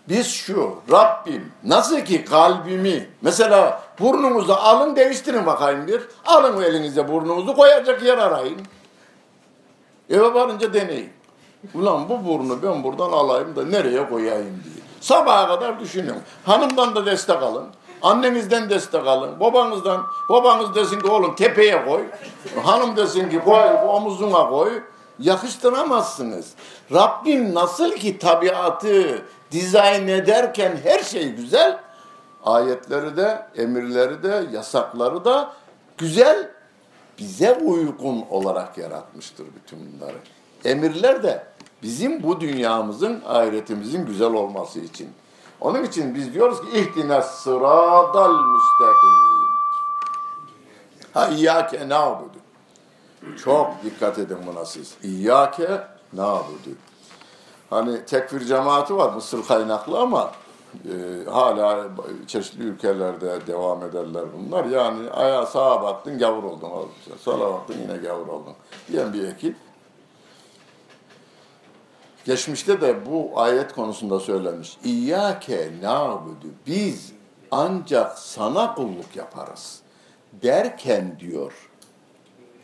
Biz şu Rabbim nasıl ki kalbimi mesela burnunuzu alın değiştirin bakayım bir. Alın elinize burnunuzu koyacak yer arayın. Eve varınca deneyin. Ulan bu burnu ben buradan alayım da nereye koyayım diye. Sabaha kadar düşünün. Hanımdan da destek alın. Annenizden destek alın. Babanızdan, babanız desin ki oğlum tepeye koy. Hanım desin ki koy omuzuna koy. Yakıştıramazsınız. Rabbim nasıl ki tabiatı dizayn ederken her şey güzel. Ayetleri de, emirleri de, yasakları da güzel. Bize uygun olarak yaratmıştır bütün bunları. Emirler de bizim bu dünyamızın, ahiretimizin güzel olması için. Onun için biz diyoruz ki ihdines sıradal müstakim. İyyâke na'budu. Çok dikkat edin buna siz. İyyâke na'budu. Hani tekfir cemaati var Mısır kaynaklı ama e, hala çeşitli ülkelerde devam ederler bunlar. Yani ayağa sağa baktın gavur oldun. Sola baktın yine gavur oldun. Diyen bir ekip. Geçmişte de bu ayet konusunda söylenmiş. İyyâke nâbudu. Biz ancak sana kulluk yaparız derken diyor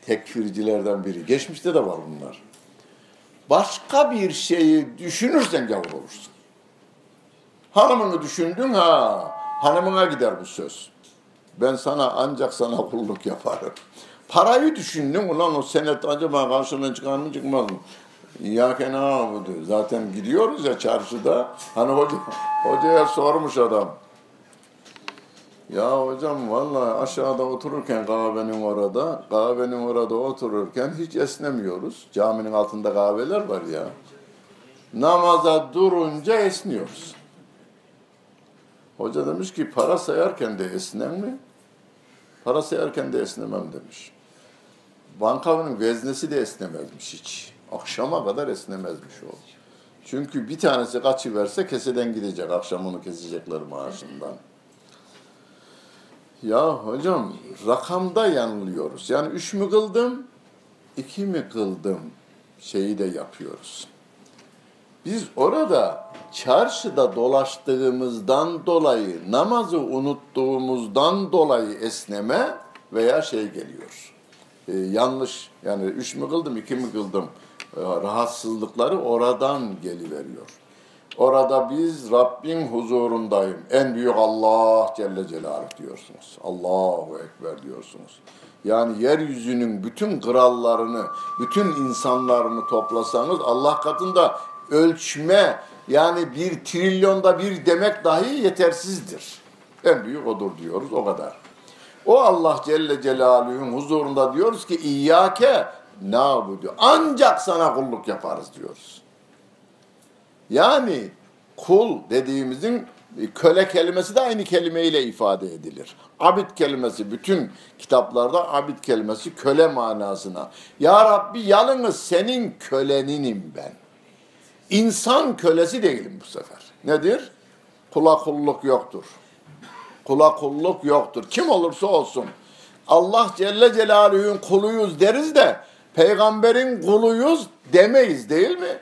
tekfircilerden biri. Geçmişte de var bunlar. Başka bir şeyi düşünürsen gavur olursun. Hanımını düşündün ha, hanımına gider bu söz. Ben sana ancak sana kulluk yaparım. Parayı düşündün ulan o senet acaba karşılığını çıkar mı çıkmaz mı? Ya kena budu. Zaten gidiyoruz ya çarşıda. Hani hoca, hocaya sormuş adam. Ya hocam vallahi aşağıda otururken kahvenin orada, kahvenin orada otururken hiç esnemiyoruz. Caminin altında kahveler var ya. Namaza durunca esniyoruz. Hoca demiş ki para sayarken de esnem mi? Para sayarken de esnemem demiş. Bankanın veznesi de esnemezmiş hiç. Akşama kadar esnemezmiş o. Çünkü bir tanesi kaçı verse keseden gidecek. Akşam onu kesecekler maaşından. Ya hocam rakamda yanılıyoruz. Yani üç mü kıldım, iki mi kıldım şeyi de yapıyoruz. Biz orada çarşıda dolaştığımızdan dolayı, namazı unuttuğumuzdan dolayı esneme veya şey geliyor. Ee, yanlış yani üç mü kıldım, iki mi kıldım ee, rahatsızlıkları oradan geliveriyor. Orada biz Rabbin huzurundayım. En büyük Allah Celle Celaluhu diyorsunuz. Allahu Ekber diyorsunuz. Yani yeryüzünün bütün krallarını, bütün insanlarını toplasanız Allah katında ölçme yani bir trilyonda bir demek dahi yetersizdir. En büyük odur diyoruz o kadar. O Allah Celle Celaluhu'nun huzurunda diyoruz ki İyyâke nâbudu. Ancak sana kulluk yaparız diyoruz. Yani kul dediğimizin köle kelimesi de aynı kelimeyle ifade edilir. Abid kelimesi bütün kitaplarda abid kelimesi köle manasına. Ya Rabbi yalnız senin köleninim ben. İnsan kölesi değilim bu sefer. Nedir? Kula kulluk yoktur. Kula kulluk yoktur. Kim olursa olsun. Allah Celle Celaluhu'nun kuluyuz deriz de peygamberin kuluyuz demeyiz değil mi?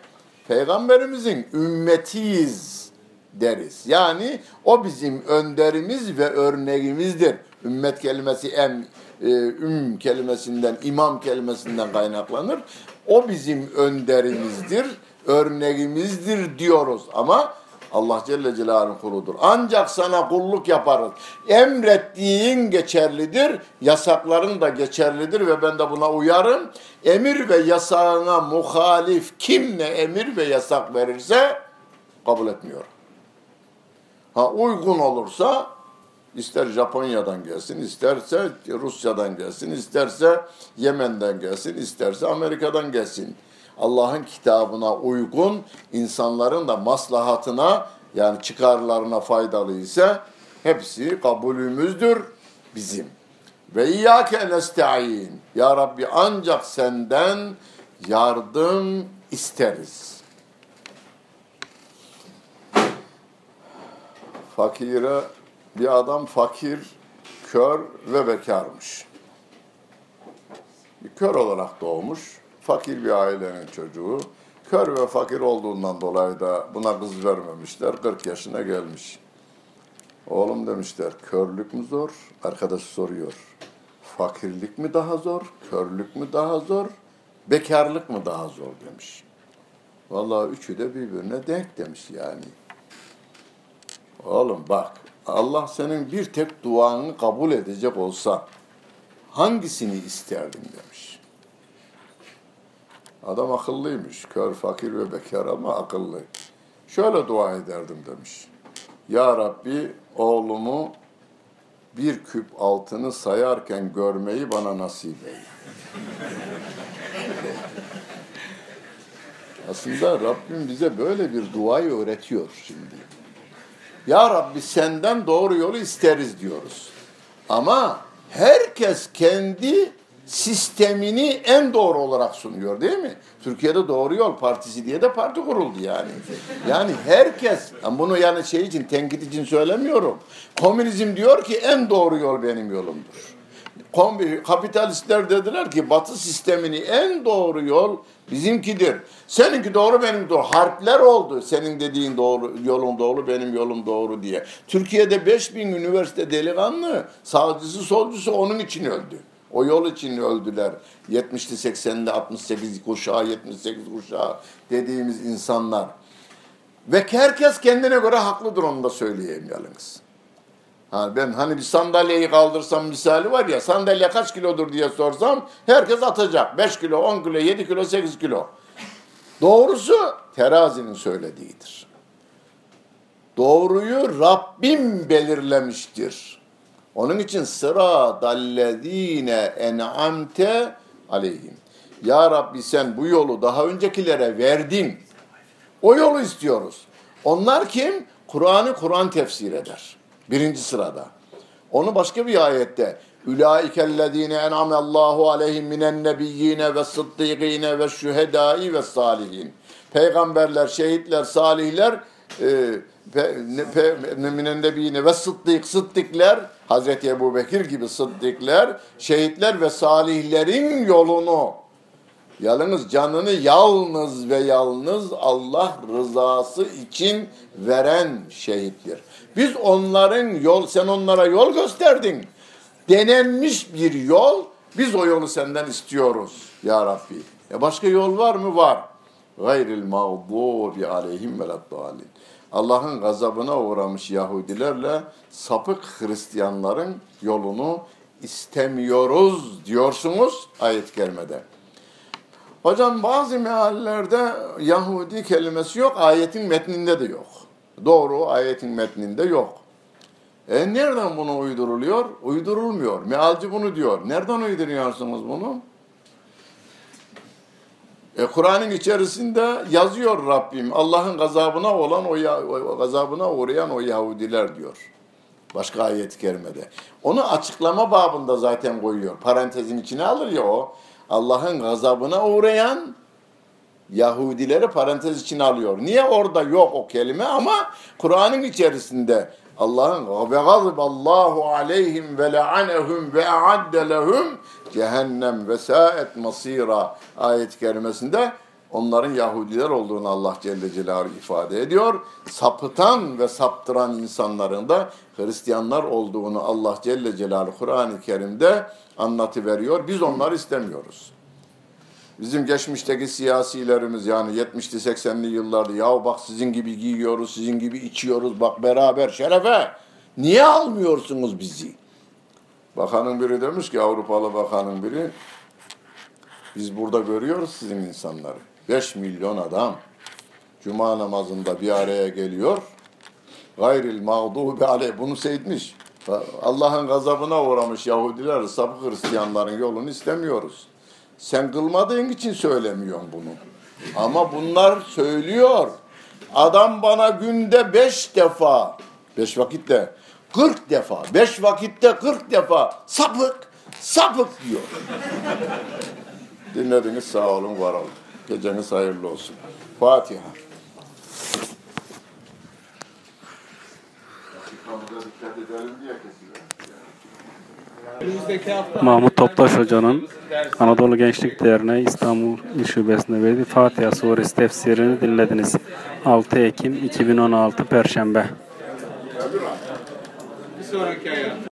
Peygamberimizin ümmetiyiz deriz. Yani o bizim önderimiz ve örneğimizdir. Ümmet kelimesi em, e, üm kelimesinden, imam kelimesinden kaynaklanır. O bizim önderimizdir, örneğimizdir diyoruz ama Allah Celle Celaluhu'nun kuludur. Ancak sana kulluk yaparız. Emrettiğin geçerlidir, yasakların da geçerlidir ve ben de buna uyarım. Emir ve yasağına muhalif kim ne emir ve yasak verirse kabul etmiyor. Ha uygun olursa ister Japonya'dan gelsin, isterse Rusya'dan gelsin, isterse Yemen'den gelsin, isterse Amerika'dan gelsin. Allah'ın kitabına uygun, insanların da maslahatına yani çıkarlarına faydalı ise hepsi kabulümüzdür bizim. Ve iyyâke nesta'in. Ya Rabbi ancak senden yardım isteriz. Fakire bir adam fakir, kör ve bekarmış. Bir kör olarak doğmuş fakir bir ailenin çocuğu. Kör ve fakir olduğundan dolayı da buna kız vermemişler. 40 yaşına gelmiş. Oğlum demişler, körlük mü zor? Arkadaş soruyor. Fakirlik mi daha zor? Körlük mü daha zor? Bekarlık mı daha zor demiş. Vallahi üçü de birbirine denk demiş yani. Oğlum bak, Allah senin bir tek duanı kabul edecek olsa hangisini isterdin demiş. Adam akıllıymış. Kör, fakir ve bekar ama akıllı. Şöyle dua ederdim demiş. Ya Rabbi oğlumu bir küp altını sayarken görmeyi bana nasip eyle. Aslında Rabbim bize böyle bir duayı öğretiyor şimdi. Ya Rabbi senden doğru yolu isteriz diyoruz. Ama herkes kendi sistemini en doğru olarak sunuyor değil mi? Türkiye'de Doğru Yol Partisi diye de parti kuruldu yani. Yani herkes, bunu yani şey için, tenkit için söylemiyorum. Komünizm diyor ki en doğru yol benim yolumdur. Kapitalistler dediler ki batı sistemini en doğru yol Bizimkidir. Seninki doğru benim doğru. Harpler oldu. Senin dediğin doğru, yolun doğru, benim yolum doğru diye. Türkiye'de 5000 üniversite delikanlı sağcısı solcusu onun için öldü. O yol için öldüler. 70'li 80'li 68 kuşağı, 78 kuşağı dediğimiz insanlar. Ve herkes kendine göre haklıdır onu da söyleyeyim yalnız. Ha ben hani bir sandalyeyi kaldırsam misali var ya sandalye kaç kilodur diye sorsam herkes atacak. 5 kilo, 10 kilo, 7 kilo, 8 kilo. Doğrusu terazinin söylediğidir. Doğruyu Rabbim belirlemiştir. Onun için sıra dallezine en'amte aleyhim. Ya Rabbi sen bu yolu daha öncekilere verdin. O yolu istiyoruz. Onlar kim? Kur'an'ı Kur'an tefsir eder. Birinci sırada. Onu başka bir ayette Ulaikellezine en'amallahu aleyhim minen nebiyyine ve sıddıkine ve şühedai ve salihin. Peygamberler, şehitler, salihler e, pe, pe, minen nebiyyine ve sıddık, sıddıkler Hazreti Ebu Bekir gibi sıddıklar, şehitler ve salihlerin yolunu Yalnız canını yalnız ve yalnız Allah rızası için veren şehittir. Biz onların yol, sen onlara yol gösterdin. Denenmiş bir yol, biz o yolu senden istiyoruz ya Rabbi. Ya başka yol var mı? Var. Gayril mağdubi aleyhim veleddalin. Allah'ın gazabına uğramış Yahudilerle sapık Hristiyanların yolunu istemiyoruz diyorsunuz ayet gelmede. Hocam bazı meallerde Yahudi kelimesi yok, ayetin metninde de yok. Doğru, ayetin metninde yok. E nereden bunu uyduruluyor? Uydurulmuyor. Mealci bunu diyor. Nereden uyduruyorsunuz bunu? E, Kur'an'ın içerisinde yazıyor Rabbim. Allah'ın gazabına olan o, o gazabına uğrayan o Yahudiler diyor. Başka ayet-i kerimede. Onu açıklama babında zaten koyuyor. Parantezin içine alır ya o. Allah'ın gazabına uğrayan Yahudileri parantez içine alıyor. Niye orada yok o kelime ama Kur'an'ın içerisinde Allah'ın ve Allahu aleyhim ve la'anehum ve a'adde lehum cehennem ve sa'et masira ayet-i kerimesinde onların Yahudiler olduğunu Allah Celle Celaluhu ifade ediyor. Sapıtan ve saptıran insanların da Hristiyanlar olduğunu Allah Celle Celaluhu Kur'an-ı Kerim'de anlatıveriyor. Biz onları istemiyoruz. Bizim geçmişteki siyasilerimiz yani 70'li 80'li yıllarda ya bak sizin gibi giyiyoruz, sizin gibi içiyoruz bak beraber şerefe. Niye almıyorsunuz bizi? Bakanın biri demiş ki Avrupalı bakanın biri biz burada görüyoruz sizin insanları. 5 milyon adam cuma namazında bir araya geliyor. Gayril mağdubi aleyh bunu seyitmiş. Allah'ın gazabına uğramış Yahudiler, sapık Hristiyanların yolunu istemiyoruz. Sen kılmadığın için söylemiyorsun bunu. Ama bunlar söylüyor. Adam bana günde beş defa, beş vakitte kırk defa, beş vakitte kırk defa sapık, sapık diyor. Dinlediniz sağ olun, var olun. Geceniz hayırlı olsun. Fatiha. Mahmut Toptaş Hoca'nın Anadolu Gençlik Derneği İstanbul İl Şubesi'nde verdiği Fatiha Suresi tefsirini dinlediniz. 6 Ekim 2016 Perşembe. Bir sonraki aya.